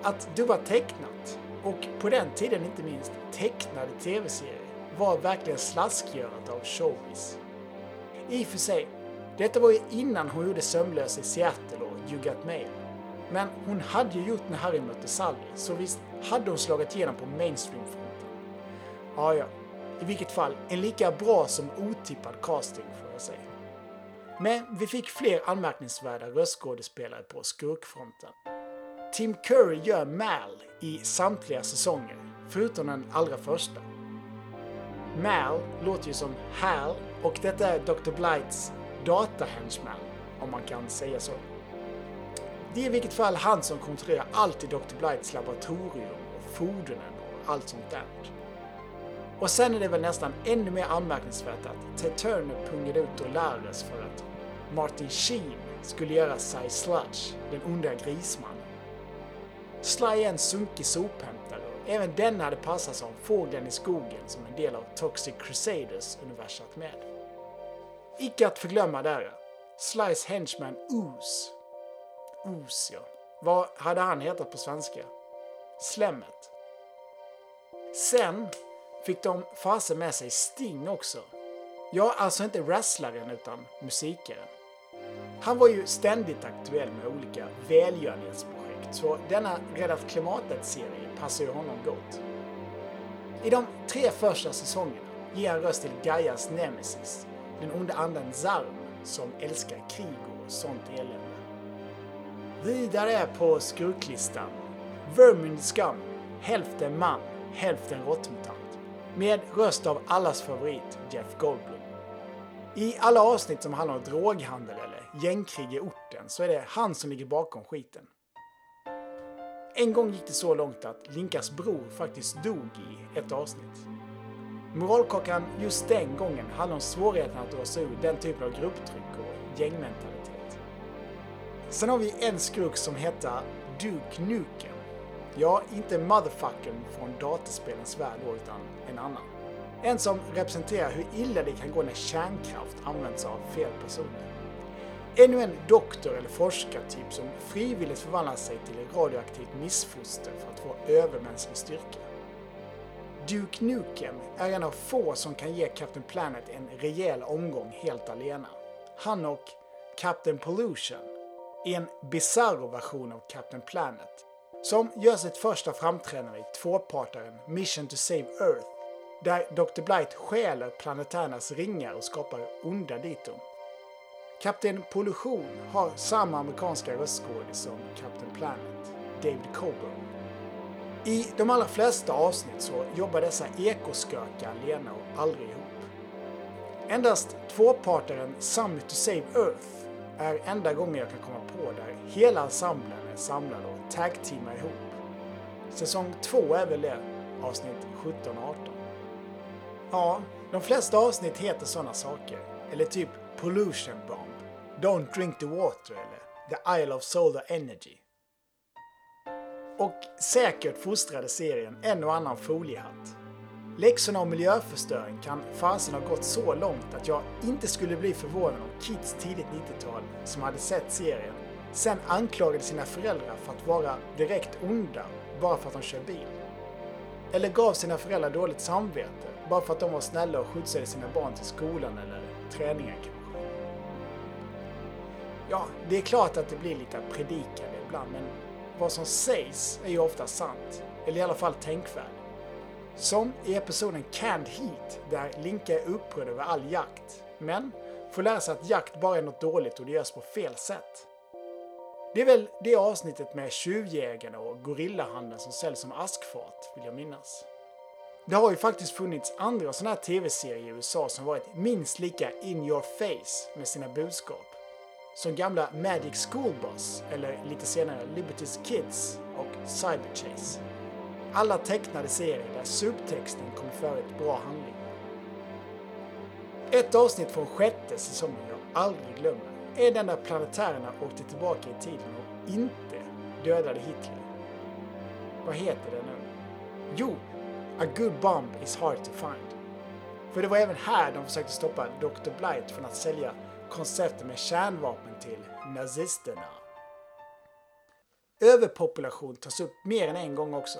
Att dubba tecknat, och på den tiden inte minst tecknade tv-serier, var verkligen slaskgörat av showbiz. I och för sig, detta var ju innan hon gjorde Sömnlös i Seattle och You Got Mail. Men hon hade ju gjort När Harry mötte Sally, så visst hade hon slagit igenom på mainstreamfronten. Ja, ja. I vilket fall, en lika bra som otippad casting får jag säga. Men vi fick fler anmärkningsvärda röstskådespelare på skurkfronten. Tim Curry gör Mal i samtliga säsonger, förutom den allra första. Mal låter ju som Hal och detta är Dr. Blights datahenchman, om man kan säga så. Det är i vilket fall han som kontrollerar allt i Dr. Blights laboratorium och fordonen och allt sånt där. Och sen är det väl nästan ännu mer anmärkningsvärt att Ted Turner pungade ut Dolares för att Martin Sheen skulle göra Cy Sludge, den onda grismannen. Sly är en sunkig sophämtare även den hade passat som fågeln i skogen som en del av Toxic Crusaders-universat med. Icke att förglömma där, Slice henchman Ooze. Ooze ja. Vad hade han hetat på svenska? Slemmet. Sen fick de fasen med sig Sting också. Ja, alltså inte wrestlaren utan musikaren. Han var ju ständigt aktuell med olika välgörenhetsbrott så denna Rädda klimatet-serie passar ju honom gott. I de tre första säsongerna ger han röst till Gaias nemesis, den onda anden Zarm, som älskar krig och sånt elände. Vidare på skurklistan Vermin Scum, hälften man, hälften råttmutant. Med röst av allas favorit Jeff Goldblum. I alla avsnitt som handlar om droghandel eller gängkrig i orten så är det han som ligger bakom skiten. En gång gick det så långt att Linkas bror faktiskt dog i ett avsnitt. Moralkakan just den gången handlar om svårigheten att dra sig ur den typen av grupptryck och gängmentalitet. Sen har vi en skurk som heter Duke Nukem. Ja, inte motherfuckern från dataspelens värld då, utan en annan. En som representerar hur illa det kan gå när kärnkraft används av fel personer. Ännu en doktor eller forskartyp som frivilligt förvandlar sig till ett radioaktivt missfoster för att få övermänsklig styrka. Duke Nukem är en av få som kan ge Captain Planet en rejäl omgång helt alena. Han och Captain Pollution är en bizarro version av Captain Planet som gör sitt första framträdande i tvåpartaren Mission to Save Earth där Dr. Blight stjäler planetärernas ringar och skapar onda diton. Kapten Pollution har samma amerikanska röstskådis som Captain Planet, David Coburn. I de allra flesta avsnitt så jobbar dessa ekoskökar lena och aldrig ihop. Endast tvåpartaren Summit to Save Earth är enda gången jag kan komma på där hela ensemblen är samlad och tag-teamar ihop. Säsong 2 är väl det, avsnitt 17 och 18. Ja, de flesta avsnitt heter sådana saker. Eller typ Pollution Bomb, Don't Drink the Water eller The Isle of Solar Energy. Och säkert fostrade serien en och annan foliehatt. Läxorna om miljöförstöring kan fasen ha gått så långt att jag inte skulle bli förvånad om kids tidigt 90-tal som hade sett serien sen anklagade sina föräldrar för att vara direkt onda bara för att de kör bil. Eller gav sina föräldrar dåligt samvete bara för att de var snälla och skjutsade sina barn till skolan eller träningen. Ja, det är klart att det blir lite predikande ibland, men vad som sägs är ju ofta sant. Eller i alla fall tänkvärd. Som i episoden Canned Heat, där Linka är upprörd över all jakt, men får lära sig att jakt bara är något dåligt och det görs på fel sätt. Det är väl det avsnittet med tjuvjägarna och gorillahandeln som säljs som askfat, vill jag minnas. Det har ju faktiskt funnits andra sådana här tv-serier i USA som varit minst lika in your face med sina budskap. Som gamla Magic School Bus, eller lite senare Liberty's Kids och Cyber Chase. Alla tecknade serier där subtexten kom före ett bra handling. Ett avsnitt från sjätte säsongen jag aldrig glömmer är den där planetärerna åkte tillbaka i tiden och inte dödade Hitler. Vad heter det nu? Jo, A good bomb is hard to find. För det var även här de försökte stoppa Dr. Blight från att sälja konceptet med kärnvapen till nazisterna. Överpopulation tas upp mer än en gång också.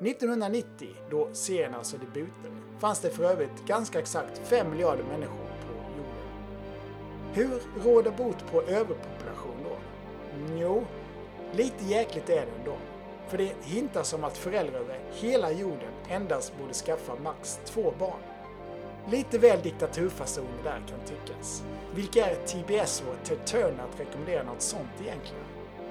1990, då serien alltså debuten, fanns det för övrigt ganska exakt 5 miljarder människor på jorden. Hur råder bot på överpopulation då? Jo, lite jäkligt är det ändå. För det hintas om att föräldrar över hela jorden endast borde skaffa max två barn. Lite väl diktaturfasoner där kan tyckas. Vilka är TBS och Ted Turner att rekommendera något sånt egentligen?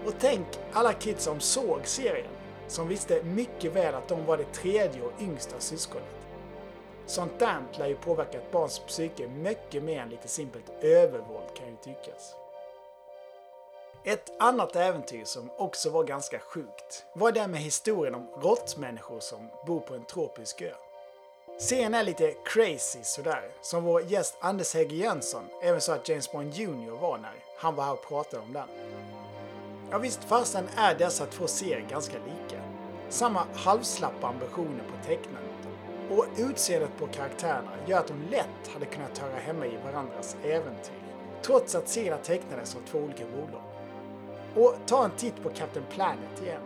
Och tänk alla kids som såg serien, som visste mycket väl att de var det tredje och yngsta syskonet. Sånt där lär ju påverka ett barns psyke mycket mer än lite simpelt övervåld kan ju tyckas. Ett annat äventyr som också var ganska sjukt var det med historien om råttmänniskor som bor på en tropisk ö. Serien är lite crazy sådär, som vår gäst Anders Hägg Jönsson även sa att James Bond Jr var när han var här och pratade om den. Ja visst fasen är dessa två serier ganska lika. Samma halvslappa ambitioner på tecknandet och utseendet på karaktärerna gör att de lätt hade kunnat höra hemma i varandras äventyr. Trots att serierna tecknades av två olika bolag. Och ta en titt på Captain Planet igen.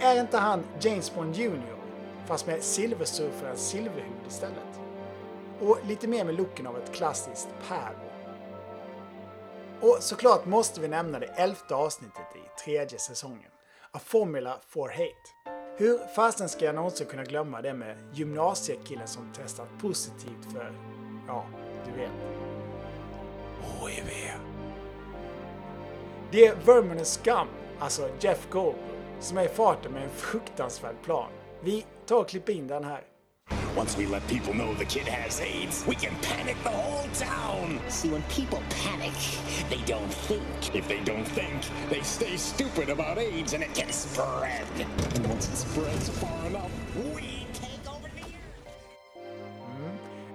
Är inte han James Bond Jr? Fast med silversurfarens silverhud istället. Och lite mer med looken av ett klassiskt Pervo. Och såklart måste vi nämna det elfte avsnittet i tredje säsongen. A Formula for Hate. Hur fasen ska jag någonsin kunna glömma det med gymnasiekillen som testat positivt för, ja, du vet. HIV. Det är Vermin Scum, alltså Jeff Goldblum, som är i farten med en fruktansvärd plan. Vi tar och klipper in den här. Once we let people know the kid has AIDS, we can panic the whole town. See, when people panic, they don't think. If they don't think, they stay stupid about AIDS and it can spread. And once it spreads far enough, we Take over the earth.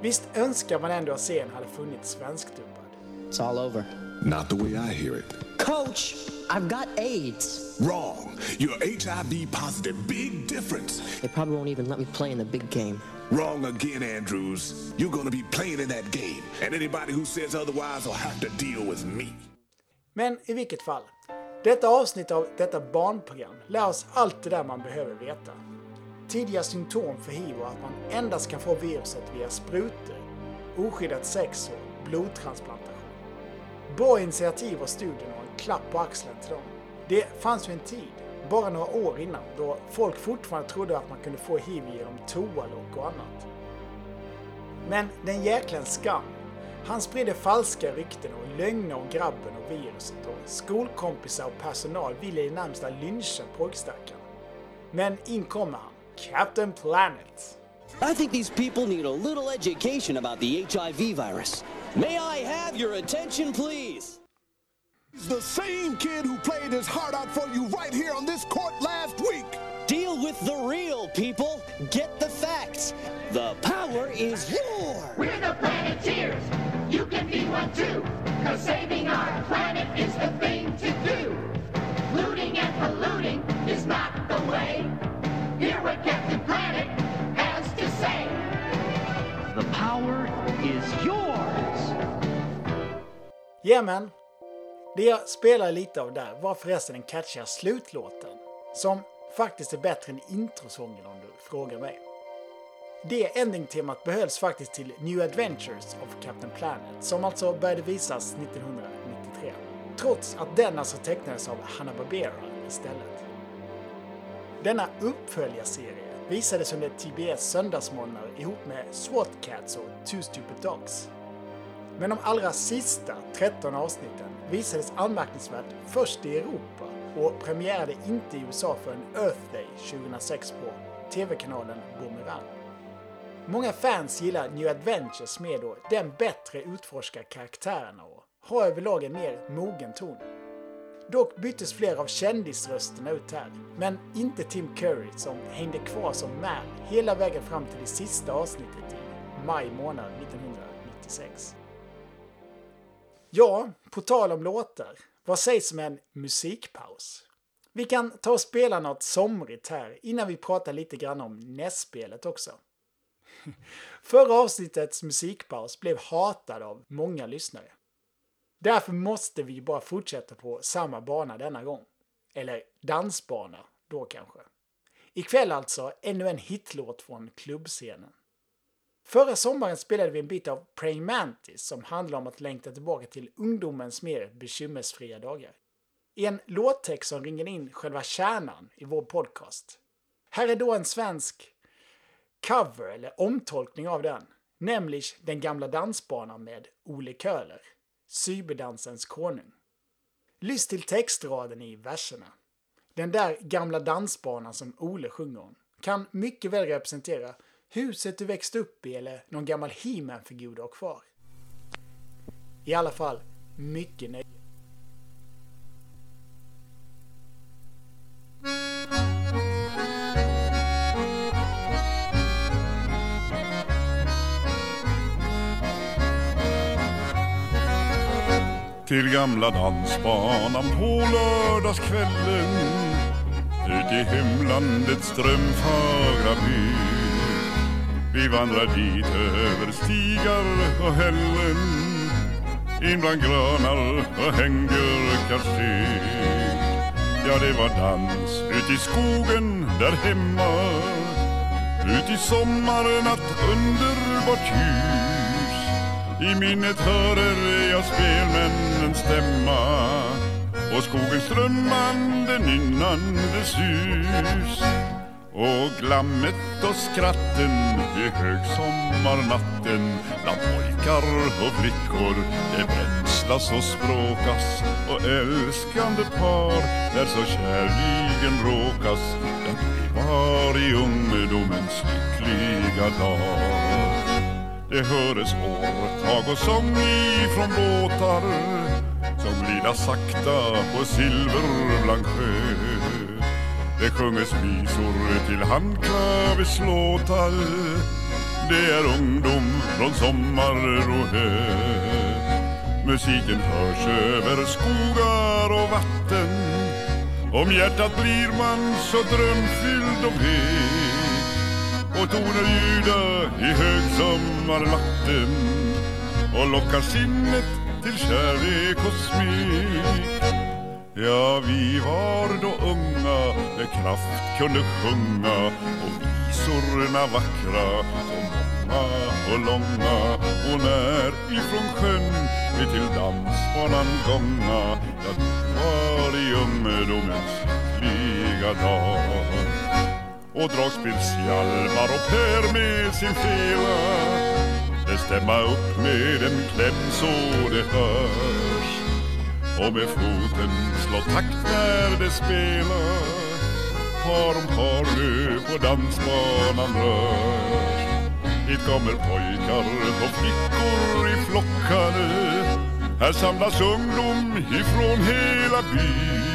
Visst önskar man ändå att serien hade funnits svenskdubbad? It's all over. Not the way I hear it. Coach, I've got AIDS. Wrong. You're HIV positive. Big difference. They probably won't even let me play in the big game. Wrong again, Andrews. You're gonna be playing in that game, and anybody who says otherwise will have to deal with me. Men i vilket fall. Detta avsnitt av detta barnprogram lär oss allt det där man behöver veta. Tidiga symptom för hiv och att man endast kan få viruset via sprutor, oskyddat sex och blodtransplantation. Bra initiativ av studien klapp på axeln till dem. Det fanns ju en tid, bara några år innan, då folk fortfarande trodde att man kunde få hiv genom toalock och annat. Men den jäkla skam. Han spridde falska rykten och lögner om grabben och viruset och skolkompisar och personal ville i det närmsta lyncha pojkstackaren. Men in kommer han, Captain Planet. I think these people need a little education about the HIV virus. May I have your attention, please? He's the same kid who played his heart out for you right here on this court last week. Deal with the real people. Get the facts. The power is yours. We're the Planeteers. You can be one too. Cause saving our planet is the thing to do. Looting and polluting is not the way. Hear what Captain Planet has to say. The power is yours. Jajamän. Det jag spelade lite av där var förresten den catchiga slutlåten. Som faktiskt är bättre än introsången om du frågar mig. Det ending-temat behölls faktiskt till New Adventures of Captain Planet som alltså började visas 1993. Trots att den alltså tecknades av Hanna-Barbera istället. Denna uppföljarserie visades under TBS söndagsmorgnar ihop med SWAT Cats och Two Stupid Dogs. Men de allra sista 13 avsnitten visades anmärkningsvärt först i Europa och premiärade inte i USA förrän Earth Day 2006 på TV-kanalen Boomerang. Många fans gillar New Adventures med då den bättre utforskar karaktärerna och har överlag en mer mogen ton. Dock byttes flera av kändisrösterna ut här, men inte Tim Curry som hängde kvar som Man hela vägen fram till det sista avsnittet i maj månad 1996. Ja, på tal om låtar, vad sägs om en musikpaus? Vi kan ta och spela något somrigt här innan vi pratar lite grann om nästspelet också. Förra avsnittets musikpaus blev hatad av många lyssnare. Därför måste vi bara fortsätta på samma bana denna gång. Eller dansbana då kanske. Ikväll alltså ännu en hitlåt från klubbscenen. Förra sommaren spelade vi en bit av Praying Mantis som handlar om att längta tillbaka till ungdomens mer bekymmersfria dagar. I en låttext som ringer in själva kärnan i vår podcast. Här är då en svensk cover eller omtolkning av den, nämligen Den gamla dansbanan med Ole Köhler, cyberdansens konung. Lyss till textraden i verserna. Den där gamla dansbanan som Ole sjunger om kan mycket väl representera huset du växte upp i eller någon gammal He-Man-figur du har kvar. I alla fall, mycket nöje. Till gamla dansbanan på lördagskvällen Ut i hemlandets drömfagra by vi vandrar dit över stigar och hällen In bland granar och hängbjörkars skydd Ja, det var dans ut i skogen där hemma. Ut i sommarnatt underbart ljus I minnet hörer jag spelmännens stämma. Och skogens strömmande nynnande sus och glammet och skratten i högsommarnatten bland pojkar och flickor det växlas och språkas och älskande par där så kärligen råkas ja, det var i ungdomens lyckliga dag. Det höres årtag och sång ifrån båtar som glida sakta på silverblank sjö. Det sjunges visor till handklaveslåtar Det är ungdom från sommar och hö. Musiken hörs över skogar och vatten. Om hjärtat blir man så drömfylld och vek Och toner ljuda i högsommarnatten. Och lockar sinnet till kärlek och smek. Ja, vi var då unga med kraft kunde sjunga och visorna vackra och många och långa. Och när ifrån sjön vi till dansbanan gånga ja, det var i ungdomens lyckliga dag. Och dragspelshjalmar och Per med sin fela det stämma upp med en kläm så det hör och med foten slå takt när det spelar Par om par nu på dansbanan rör Hit kommer pojkar och flickor i flockar Här samlas ungdom ifrån hela byn.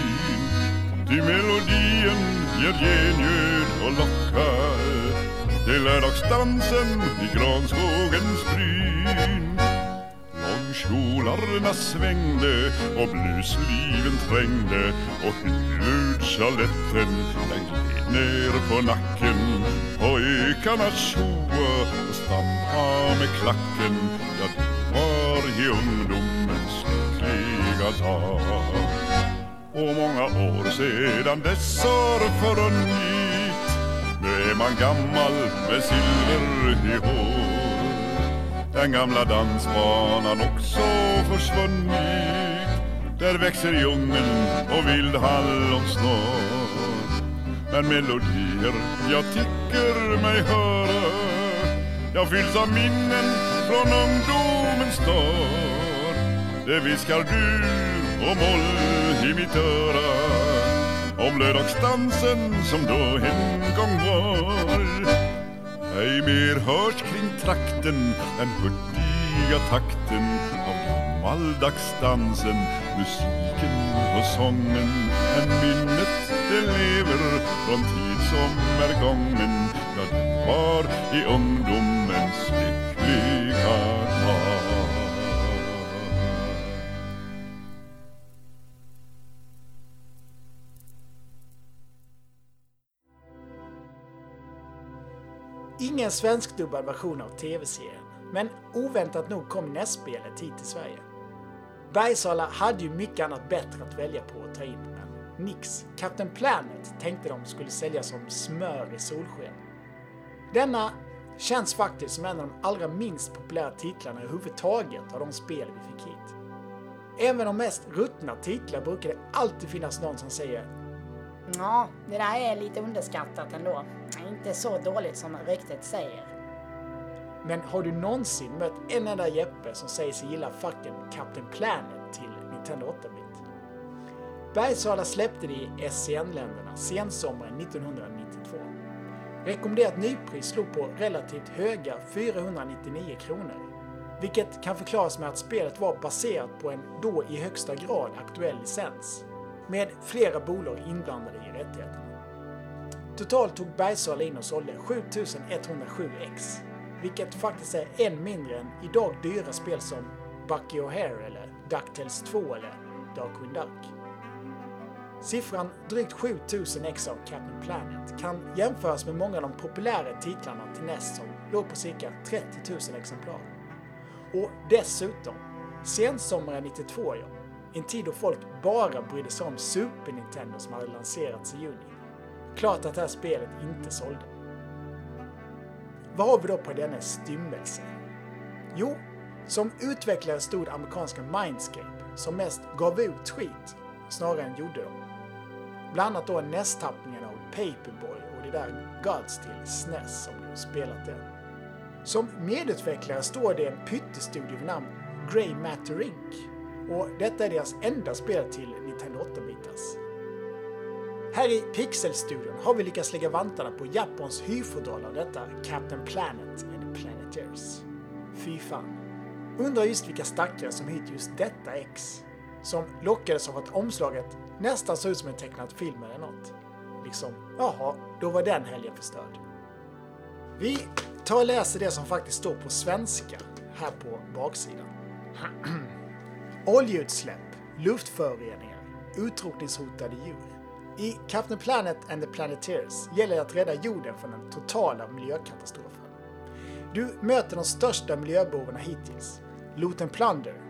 Ty melodien ger genljud och lockar till lördagsdansen i granskogens bryn. Kjolarna svängde och blusliven trängde och huvudchaletten den gled ner på nacken. Pojkarna tjoa och stampa med klacken. Ja, det var i ungdomens lyckliga dag. Och många år sedan dess har förunnit Nu är man gammal med silver i hår den gamla dansbanan också försvunnit. Där växer djungeln och vild hallonsnår Men melodier jag tycker mig höra Jag fylls av minnen från ungdomens dag Det viskar du och moll i mitt öra Om lördagsdansen som då en gång var. Ej mer hörs kring trakten den hurtiga takten av gammaldagsdansen Musiken och sången, men minnet det lever från tid som är gången Ja, det var i ungdomens lyckliga dag. Ingen svenskdubbad version av tv-serien, men oväntat nog kom nästspelet hit till Sverige. Bergsala hade ju mycket annat bättre att välja på att ta in, men nix. Captain Planet tänkte de skulle säljas som smör i solsken. Denna känns faktiskt som en av de allra minst populära titlarna överhuvudtaget av de spel vi fick hit. Även de mest ruttna titlar brukar det alltid finnas någon som säger Ja, det där är lite underskattat ändå. Inte så dåligt som ryktet säger. Men har du någonsin mött en enda Jeppe som säger sig gilla fucking Captain Planet till Nintendo 8-bit? Bergsala släppte det i SCN-länderna sensommaren 1992. Rekommenderat nypris slog på relativt höga 499 kronor. Vilket kan förklaras med att spelet var baserat på en då i högsta grad aktuell licens. Med flera bolag inblandade i rättigheterna. Totalt tog Bergsala in och sålde 7107 ex. Vilket faktiskt är än mindre än idag dyra spel som Bucky O'Hare eller DuckTales 2 eller Darkwing Duck. Siffran drygt 7000 ex av Captain Planet kan jämföras med många av de populära titlarna till NES som låg på cirka 30 000 exemplar. Och dessutom, sensommaren 92 ja, en tid då folk bara brydde sig om Super Nintendo som hade lanserats i juni. Klart att det här spelet inte sålde. Vad har vi då på denna stymmelse? Jo, som utvecklare stod amerikanska Mindscape som mest gav ut skit snarare än gjorde dem. Bland annat då nästtappningen av Paperboy och det där Gods till SNES om du spelat det. Som medutvecklare står det en pyttestudio vid namn Grey Matter Inc. Och detta är deras enda spel till Nintendo 8-bitars. Här i Pixelstudion har vi lyckats lägga vantarna på Japans hyrfodral av detta Captain Planet and the Planeteers. Fy fan. Undrar just vilka stackare som hyrt just detta ex. Som lockades av att omslaget nästan såg ut som en tecknad film eller något. Liksom, jaha, då var den helgen förstörd. Vi tar och läser det som faktiskt står på svenska här på baksidan. Oljeutsläpp, luftföroreningar, utrotningshotade djur. I Captain Planet and the Planeteers gäller det att rädda jorden från den totala miljökatastrofen. Du möter de största miljöbovarna hittills. Loten Plunder,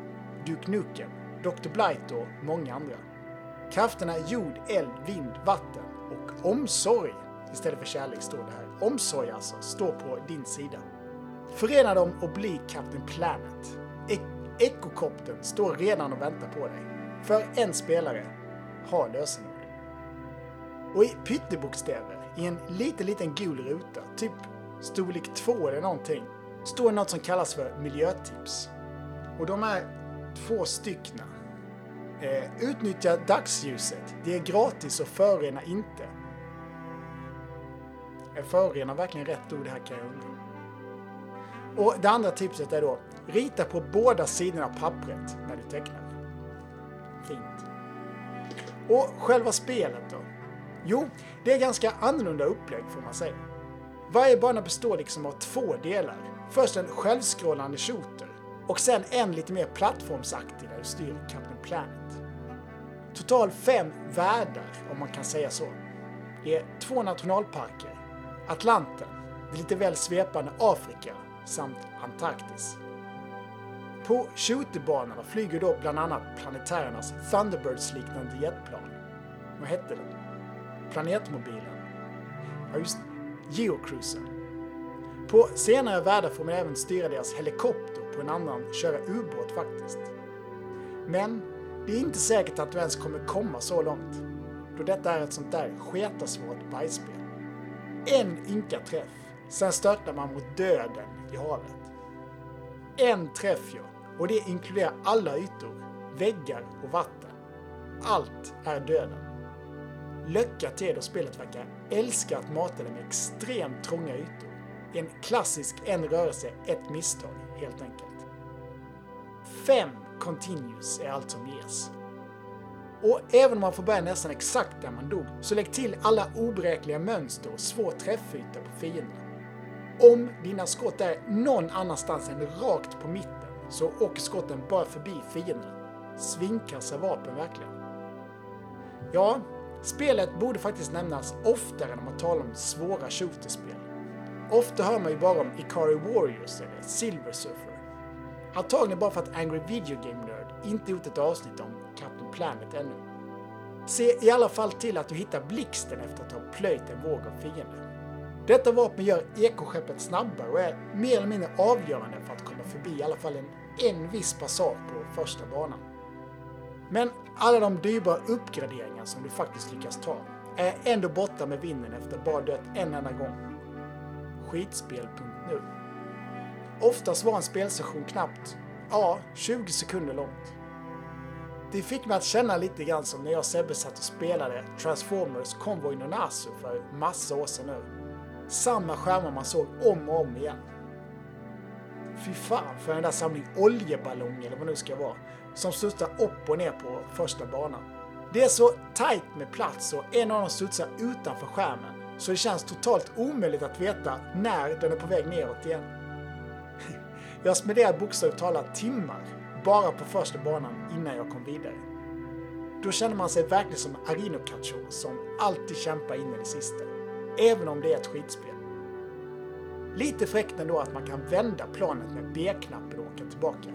Duke Nukem, Dr. Blight och många andra. Krafterna jord, eld, vind, vatten och omsorg istället för kärlek står det här. Omsorg alltså, står på din sida. Förena dem och bli Captain Planet. E Ekokoptern står redan och väntar på dig. För en spelare har lösenord. Och i pyttebokstäver, i en liten, liten gul ruta, typ storlek 2 eller någonting, står något som kallas för miljötips. Och de är två styckna. Eh, utnyttja dagsljuset. Det är gratis och förorena inte. Är förorena verkligen rätt ord här kan jag undra. Och det andra tipset är då, rita på båda sidorna av pappret när du tecknar. Fint. Och själva spelet då? Jo, det är ganska annorlunda upplägg får man säga. Varje bana består liksom av två delar. Först en självskrollande shooter och sen en lite mer plattformsaktig där du styr Captain Planet. Total fem världar, om man kan säga så. Det är två nationalparker, Atlanten, det lite väl svepande Afrika samt Antarktis. På shooterbanorna flyger då bland annat planetärernas Thunderbirds-liknande jetplan. Vad hette den? Planetmobilen? Ja, just det. Geocruisen. På senare världar får man även styra deras helikopter på en annan köra ubåt faktiskt. Men det är inte säkert att du ens kommer komma så långt, då detta är ett sånt där sketasvårt bajsspel. En ynka träff, sen störtar man mot döden i havet. En träff ja, och det inkluderar alla ytor, väggar och vatten. Allt är döden. Lycka till då spelet verkar älska att mata dig med extremt trånga ytor. En klassisk en rörelse, ett misstag, helt enkelt. Fem continues är allt som ges. Och även om man får börja nästan exakt där man dog, så lägg till alla oberäkneliga mönster och svår träffyta på fienderna. Om dina skott är någon annanstans än rakt på mitten, så åker skotten bara förbi fienderna. Svinkassa vapen verkligen. Ja, spelet borde faktiskt nämnas oftare när man talar om svåra shooterspel. Ofta hör man ju bara om Ikari Warriors eller Silver Surfer. Antagligen bara för att Angry Video Game Nerd inte gjort ett avsnitt om Captain Planet ännu. Se i alla fall till att du hittar blixten efter att ha plöjt en våg av fiender. Detta vapen gör ekoskeppet snabbare och är mer eller mindre avgörande för att komma förbi i alla fall en, en viss passage på första banan. Men alla de dyrbara uppgraderingar som du faktiskt lyckas ta är ändå borta med vinden efter att bara dött en enda gång. Skitspel.nu Oftast var en spelsession knappt, ja, 20 sekunder långt. Det fick mig att känna lite grann som när jag och Sebbe satt och spelade Transformers Convoy Nonasu för massa år sedan nu. Samma skärmar man såg om och om igen. Fy fan för den där samling oljeballonger eller vad det nu ska vara, som studsar upp och ner på första banan. Det är så tight med plats och en av dem studsar utanför skärmen, så det känns totalt omöjligt att veta när den är på väg neråt igen. Jag spenderade bokstavligt talat timmar bara på första banan innan jag kom vidare. Då känner man sig verkligen som Arino Cacho som alltid kämpar in i det sista, även om det är ett skitspel. Lite fräckt ändå att man kan vända planet med B-knappen och åka tillbaka.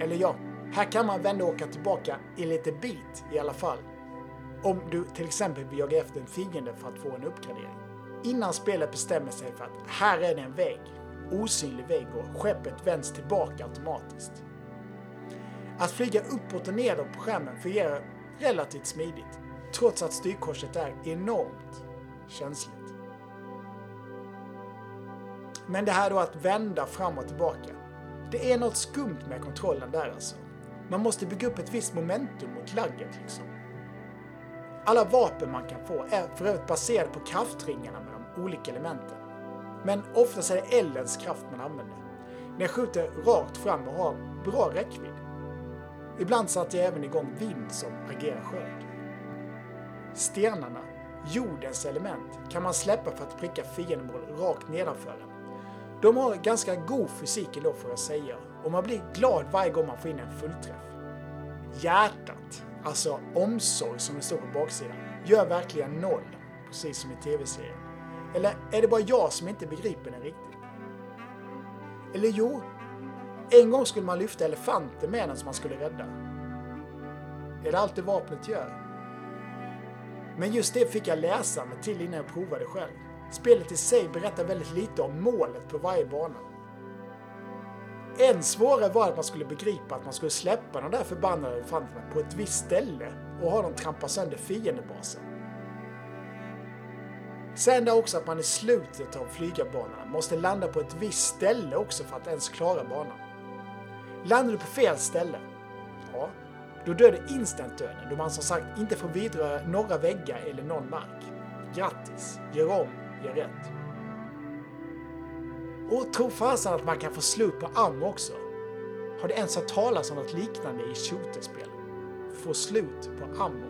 Eller ja, här kan man vända och åka tillbaka i lite bit i alla fall. Om du till exempel vill jaga efter en fiende för att få en uppgradering. Innan spelet bestämmer sig för att här är det en vägg, osynlig vägg och skeppet vänds tillbaka automatiskt. Att flyga uppåt och nedåt på skärmen fungerar relativt smidigt, trots att styrkorset är enormt känsligt. Men det här då att vända fram och tillbaka, det är något skumt med kontrollen där alltså. Man måste bygga upp ett visst momentum mot lagget liksom. Alla vapen man kan få är för övrigt baserade på kraftringarna med de olika elementen. Men oftast är det eldens kraft man använder. Den skjuter rakt fram och har bra räckvidd. Ibland satte jag även igång vind som agerar sköld. Stenarna, jordens element, kan man släppa för att pricka fiendemål rakt nedanför en. De har ganska god fysik ändå får jag säga och man blir glad varje gång man får in en fullträff. Hjärtat, alltså omsorg som det står på baksidan, gör verkligen noll, precis som i tv-serien. Eller är det bara jag som inte begriper den riktigt? Eller jo, en gång skulle man lyfta elefanten med den som man skulle rädda. Är det allt det vapnet gör? Men just det fick jag läsa mig till innan jag provade själv. Spelet i sig berättar väldigt lite om målet på varje bana. Än svårare var att man skulle begripa att man skulle släppa de där förbannade elefanterna på ett visst ställe och ha dem trampa sönder fiendebasen. Sen där också att man i slutet av flygarbanan måste landa på ett visst ställe också för att ens klara banan. Landar du på fel ställe, ja, då dör du instant döden då man som sagt inte får vidröra några väggar eller någon mark. Grattis, gör om, gör rätt. Och tro fasen att man kan få slut på ammo också. Har du ens hört talas om något liknande i shooterspel? Få slut på ammo.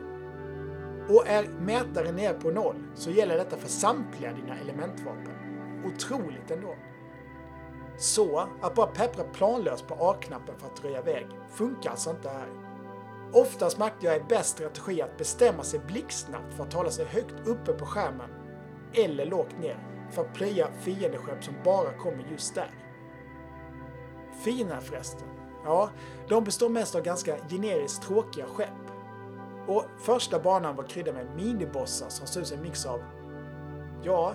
Och är mätaren ner på noll så gäller detta för samtliga dina elementvapen. Otroligt ändå. Så, att bara peppra planlöst på A-knappen för att röja väg funkar alltså inte här. Oftast märkte jag är bäst strategi att bestämma sig blixtsnabbt för att hålla sig högt uppe på skärmen eller lågt ner för att plöja fiendeskepp som bara kommer just där. Fina förresten, ja, de består mest av ganska generiskt tråkiga skepp. Och första banan var kryddad med minibossar som ser ut som en mix av, ja,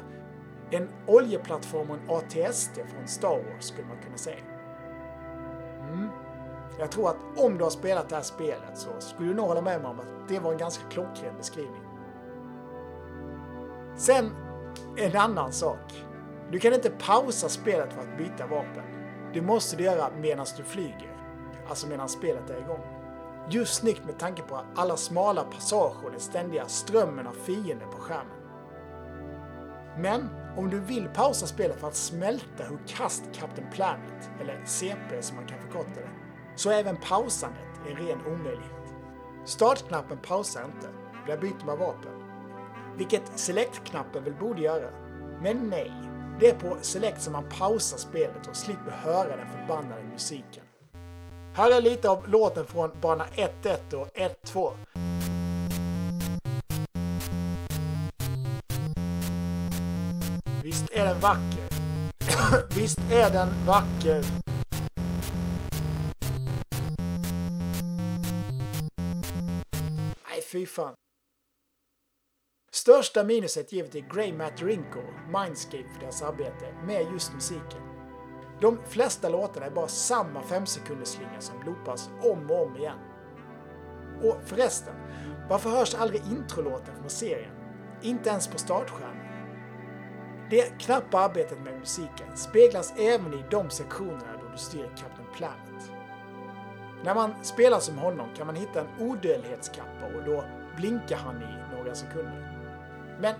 en oljeplattform och en ATST från Star Wars skulle man kunna säga. Mm. Jag tror att om du har spelat det här spelet så skulle du nog hålla med mig om att det var en ganska klockren beskrivning. Sen en annan sak. Du kan inte pausa spelet för att byta vapen. Det måste du göra medan du flyger. Alltså medan spelet är igång. Just snyggt med tanke på alla smala passager och den ständiga strömmen av fiender på skärmen. Men om du vill pausa spelet för att smälta hur kast Captain Planet, eller CP som man kan förkorta det, så är även pausandet en ren omöjlighet. Startknappen pausar inte, där byter man vapen. Vilket Select-knappen väl borde göra. Men nej, det är på Select som man pausar spelet och slipper höra den förbannade musiken. Här är lite av låten från bana 1-1 och 1-2. Visst är den vacker? Visst är den vacker? Nej, fy fan. Största minuset givet är Grey Materinko, Mindscape för deras arbete med just musiken. De flesta låtarna är bara samma 5 som loopas om och om igen. Och förresten, varför hörs aldrig introlåten från serien? Inte ens på startskärmen. Det knappa arbetet med musiken speglas även i de sektionerna då du styr Captain Planet. När man spelar som honom kan man hitta en odödlighetskappa och då blinkar han i några sekunder. Men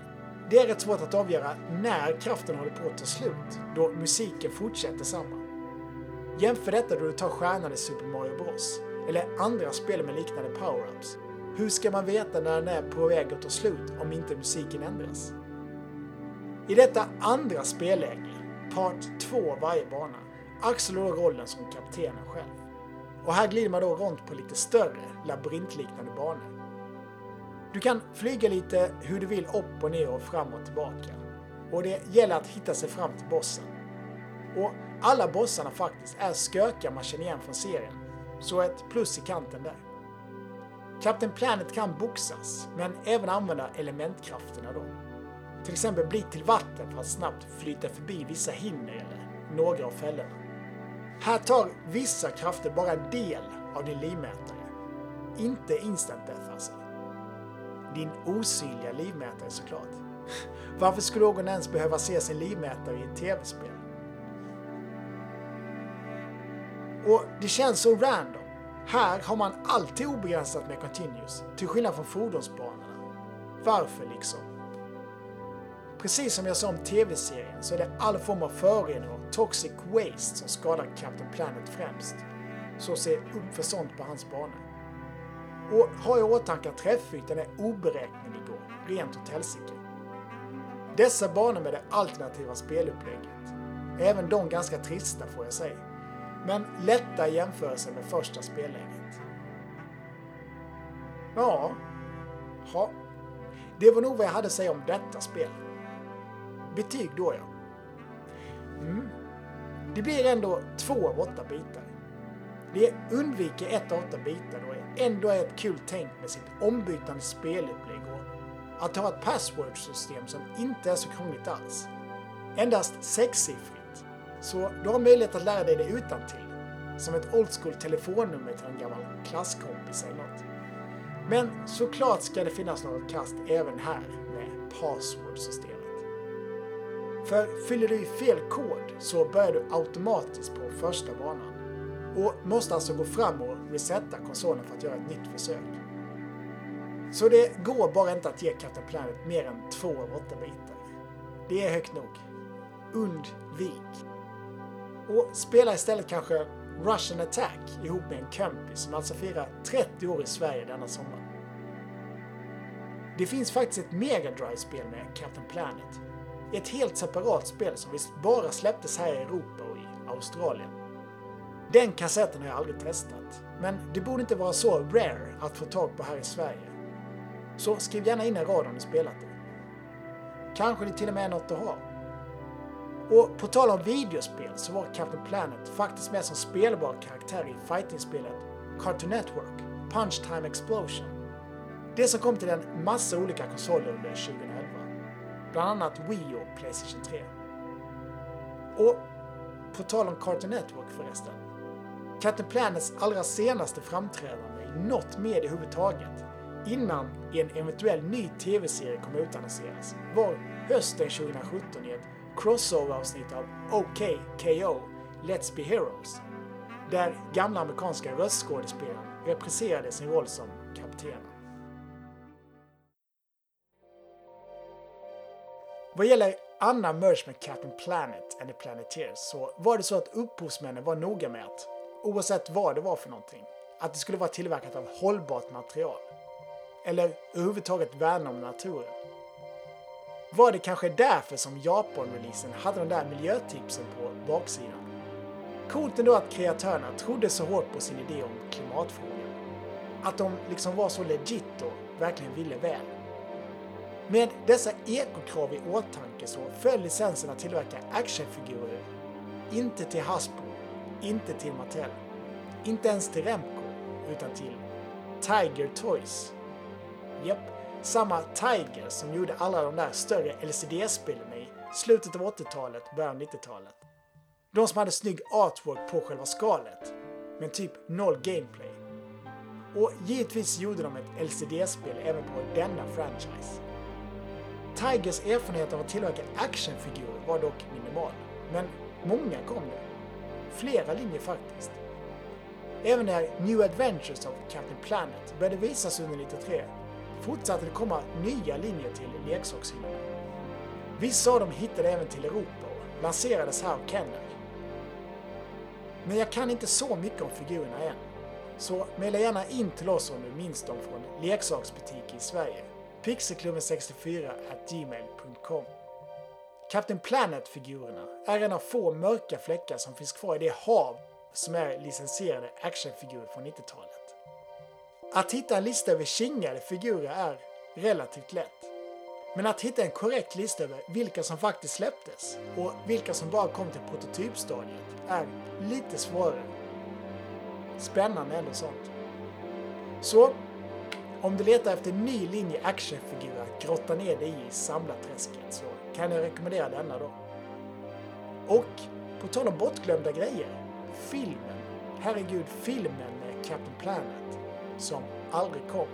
det är rätt svårt att avgöra när kraften håller på att ta slut, då musiken fortsätter samma. Jämför detta då du tar stjärnan i Super Mario Bros. eller andra spel med liknande power-ups. Hur ska man veta när den är på väg att ta slut om inte musiken ändras? I detta andra spelläge, part 2 av varje bana, axlar då rollen som kaptenen själv. Och här glider man då runt på lite större, labyrintliknande banor. Du kan flyga lite hur du vill upp och ner och fram och tillbaka. Och det gäller att hitta sig fram till bossen. Och alla bossarna faktiskt är skökar man känner igen från serien. Så ett plus i kanten där. Captain Planet kan boxas, men även använda elementkrafterna då. Till exempel bli till vatten för att snabbt flyta förbi vissa hinder eller några av fällorna. Här tar vissa krafter bara en del av din livmätare. Inte instant death. Din osynliga livmätare såklart. Varför skulle någon ens behöva se sin livmätare i ett tv-spel? Och det känns så random. Här har man alltid obegränsat med continuous, till skillnad från fordonsbanorna. Varför liksom? Precis som jag sa om tv-serien så är det all form av förorening och toxic waste som skadar Captain Planet främst. Så se upp för sånt på hans banor. Och ha i åtanke att träffytan är oberäknelig och rent åt helsike. Dessa banor med det alternativa spelupplägget. Även de ganska trista får jag säga. Men lätta i jämförelse med första spelläget. Ja, ha. Det var nog vad jag hade att säga om detta spel. Betyg då ja. Mm. Det blir ändå två av åtta bitar. Det undviker ett av åtta bitar då ändå är ett kul tänk med sitt ombytande spelupplägg och att ha ett password-system som inte är så krångligt alls. Endast sexsiffrigt. Så du har möjlighet att lära dig det utan till. Som ett old school telefonnummer till en gammal klasskompis eller något. Men såklart ska det finnas något kast även här med password-systemet. För fyller du i fel kod så börjar du automatiskt på första banan och måste alltså gå fram och resetta konsolen för att göra ett nytt försök. Så det går bara inte att ge Captain Planet mer än två av åtta bitar. Det är högt nog. Undvik. Och spela istället kanske Russian Attack ihop med en kompis som alltså firar 30 år i Sverige denna sommar. Det finns faktiskt ett Mega Drive-spel med Captain Planet. Ett helt separat spel som visst bara släpptes här i Europa och i Australien. Den kassetten har jag aldrig testat, men det borde inte vara så rare att få tag på här i Sverige. Så skriv gärna in en rad om du spelat det. Kanske det till och med är något att ha. Och på tal om videospel så var Captain Planet faktiskt med som spelbar karaktär i fightingspelet Cartoon Network, Punch Time Explosion. Det som kom till en massa olika konsoler under 2011. Bland annat Wii och Playstation 3. Och på tal om Cartoon Network förresten. Captain Planets allra senaste framträdande i något medie överhuvudtaget innan en eventuell ny tv-serie kommer utannonseras var hösten 2017 i ett crossover-avsnitt av OK KO Let's Be Heroes där gamla amerikanska röstskådespelaren repriserade sin roll som kapten. Vad gäller annan merch med Captain Planet and the Planeteers så var det så att upphovsmännen var noga med att, oavsett vad det var för någonting, att det skulle vara tillverkat av hållbart material. Eller överhuvudtaget värna om naturen. Var det kanske därför som Japan-releasen hade de där miljötipsen på baksidan? Coolt ändå att kreatörerna trodde så hårt på sin idé om klimatfrågan. Att de liksom var så legit och verkligen ville väl. Med dessa ekokrav i åtanke så föll licensen att tillverka actionfigurer inte till Hasbro, inte till Mattel, inte ens till Remco, utan till Tiger Toys. Japp, samma Tiger som gjorde alla de där större LCD-spelen i slutet av 80-talet, början av 90-talet. De som hade snygg artwork på själva skalet, men typ noll gameplay. Och givetvis gjorde de ett LCD-spel även på denna franchise. Tigers erfarenhet av att tillverka actionfigurer var dock minimal, men många kom det. Flera linjer faktiskt. Även när New Adventures of Captain Planet började visas under 93 fortsatte det komma nya linjer till leksakshyllorna. Vissa av dem hittade även till Europa och lanserades här av Kenner. Men jag kan inte så mycket om figurerna än, så mejla gärna in till oss om du minns dem från leksaksbutiker i Sverige pixelklubben64 gmail.com Captain Planet-figurerna är en av få mörka fläckar som finns kvar i det hav som är licensierade actionfigurer från 90-talet. Att hitta en lista över kingade figurer är relativt lätt. Men att hitta en korrekt lista över vilka som faktiskt släpptes och vilka som bara kom till prototypstadiet är lite svårare. Spännande ändå sånt. Så om du letar efter en ny linje actionfigurer att grotta ner dig i samlarträsket så kan jag rekommendera denna då. Och på tal om bortglömda grejer, filmen. Herregud, filmen med Captain Planet som aldrig kom.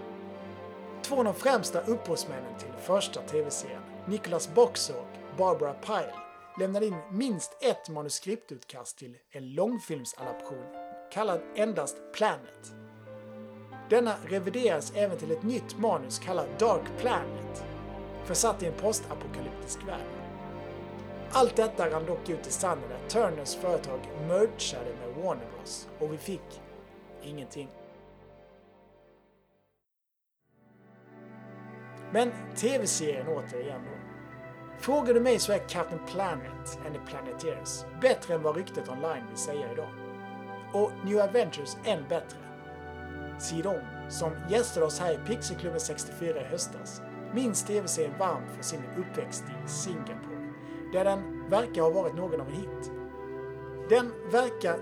Två av de främsta upphovsmännen till första tv-serien, Nicholas Boxer och Barbara Pyle, lämnade in minst ett manuskriptutkast till en långfilmsadaption kallad endast Planet denna revideras även till ett nytt manus kallat Dark Planet, försatt i en postapokalyptisk värld. Allt detta rann dock ut i sanden när Turners företag mergade med Warner Bros och vi fick ingenting. Men tv-serien återigen då. Frågar du mig så är Captain Planet and the Planeteers bättre än vad ryktet online vill säga idag. Och New Adventures än bättre. Sidon, som gästade oss här i Pixelklubben 64 i höstas, minns tv-serien varmt för sin uppväxt i Singapore, där den verkar ha varit någon av en hit. Den verkar,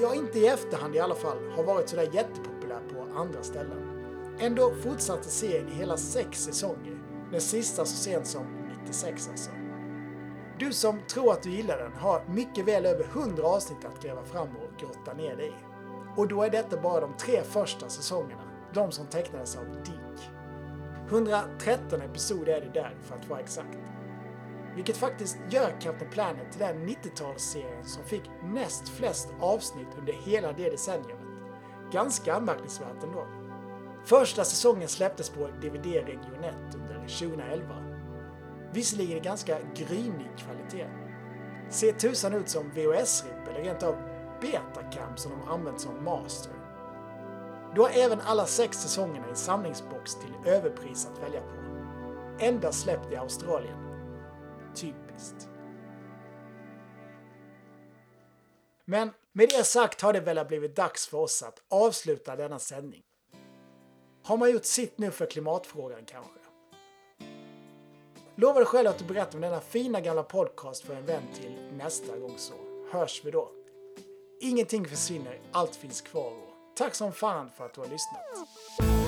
ja inte i efterhand i alla fall, ha varit sådär jättepopulär på andra ställen. Ändå fortsatte serien i hela sex säsonger, den sista så sent som 96 alltså. Du som tror att du gillar den har mycket väl över 100 avsnitt att gräva fram och grotta ner dig i. Och då är detta bara de tre första säsongerna, de som tecknades av D 113 episoder är det där för att vara exakt. Vilket faktiskt gör Captain Planet till den 90-talsserien som fick näst flest avsnitt under hela det decenniet. Ganska anmärkningsvärt ändå. Första säsongen släpptes på DVD Region 1 under 2011. Visserligen i ganska grynig kvalitet. Ser tusan ut som VHS-ripp eller rent av Betacam som de använt som master. Du har även alla sex säsongerna i samlingsbox till överpris att välja på. Endast släppt i Australien. Typiskt. Men med det sagt har det väl blivit dags för oss att avsluta denna sändning. Har man gjort sitt nu för klimatfrågan kanske? Lova dig själv att du berättar om denna fina gamla podcast för en vän till nästa gång så hörs vi då. Ingenting försvinner, allt finns kvar tack som fan för att du har lyssnat.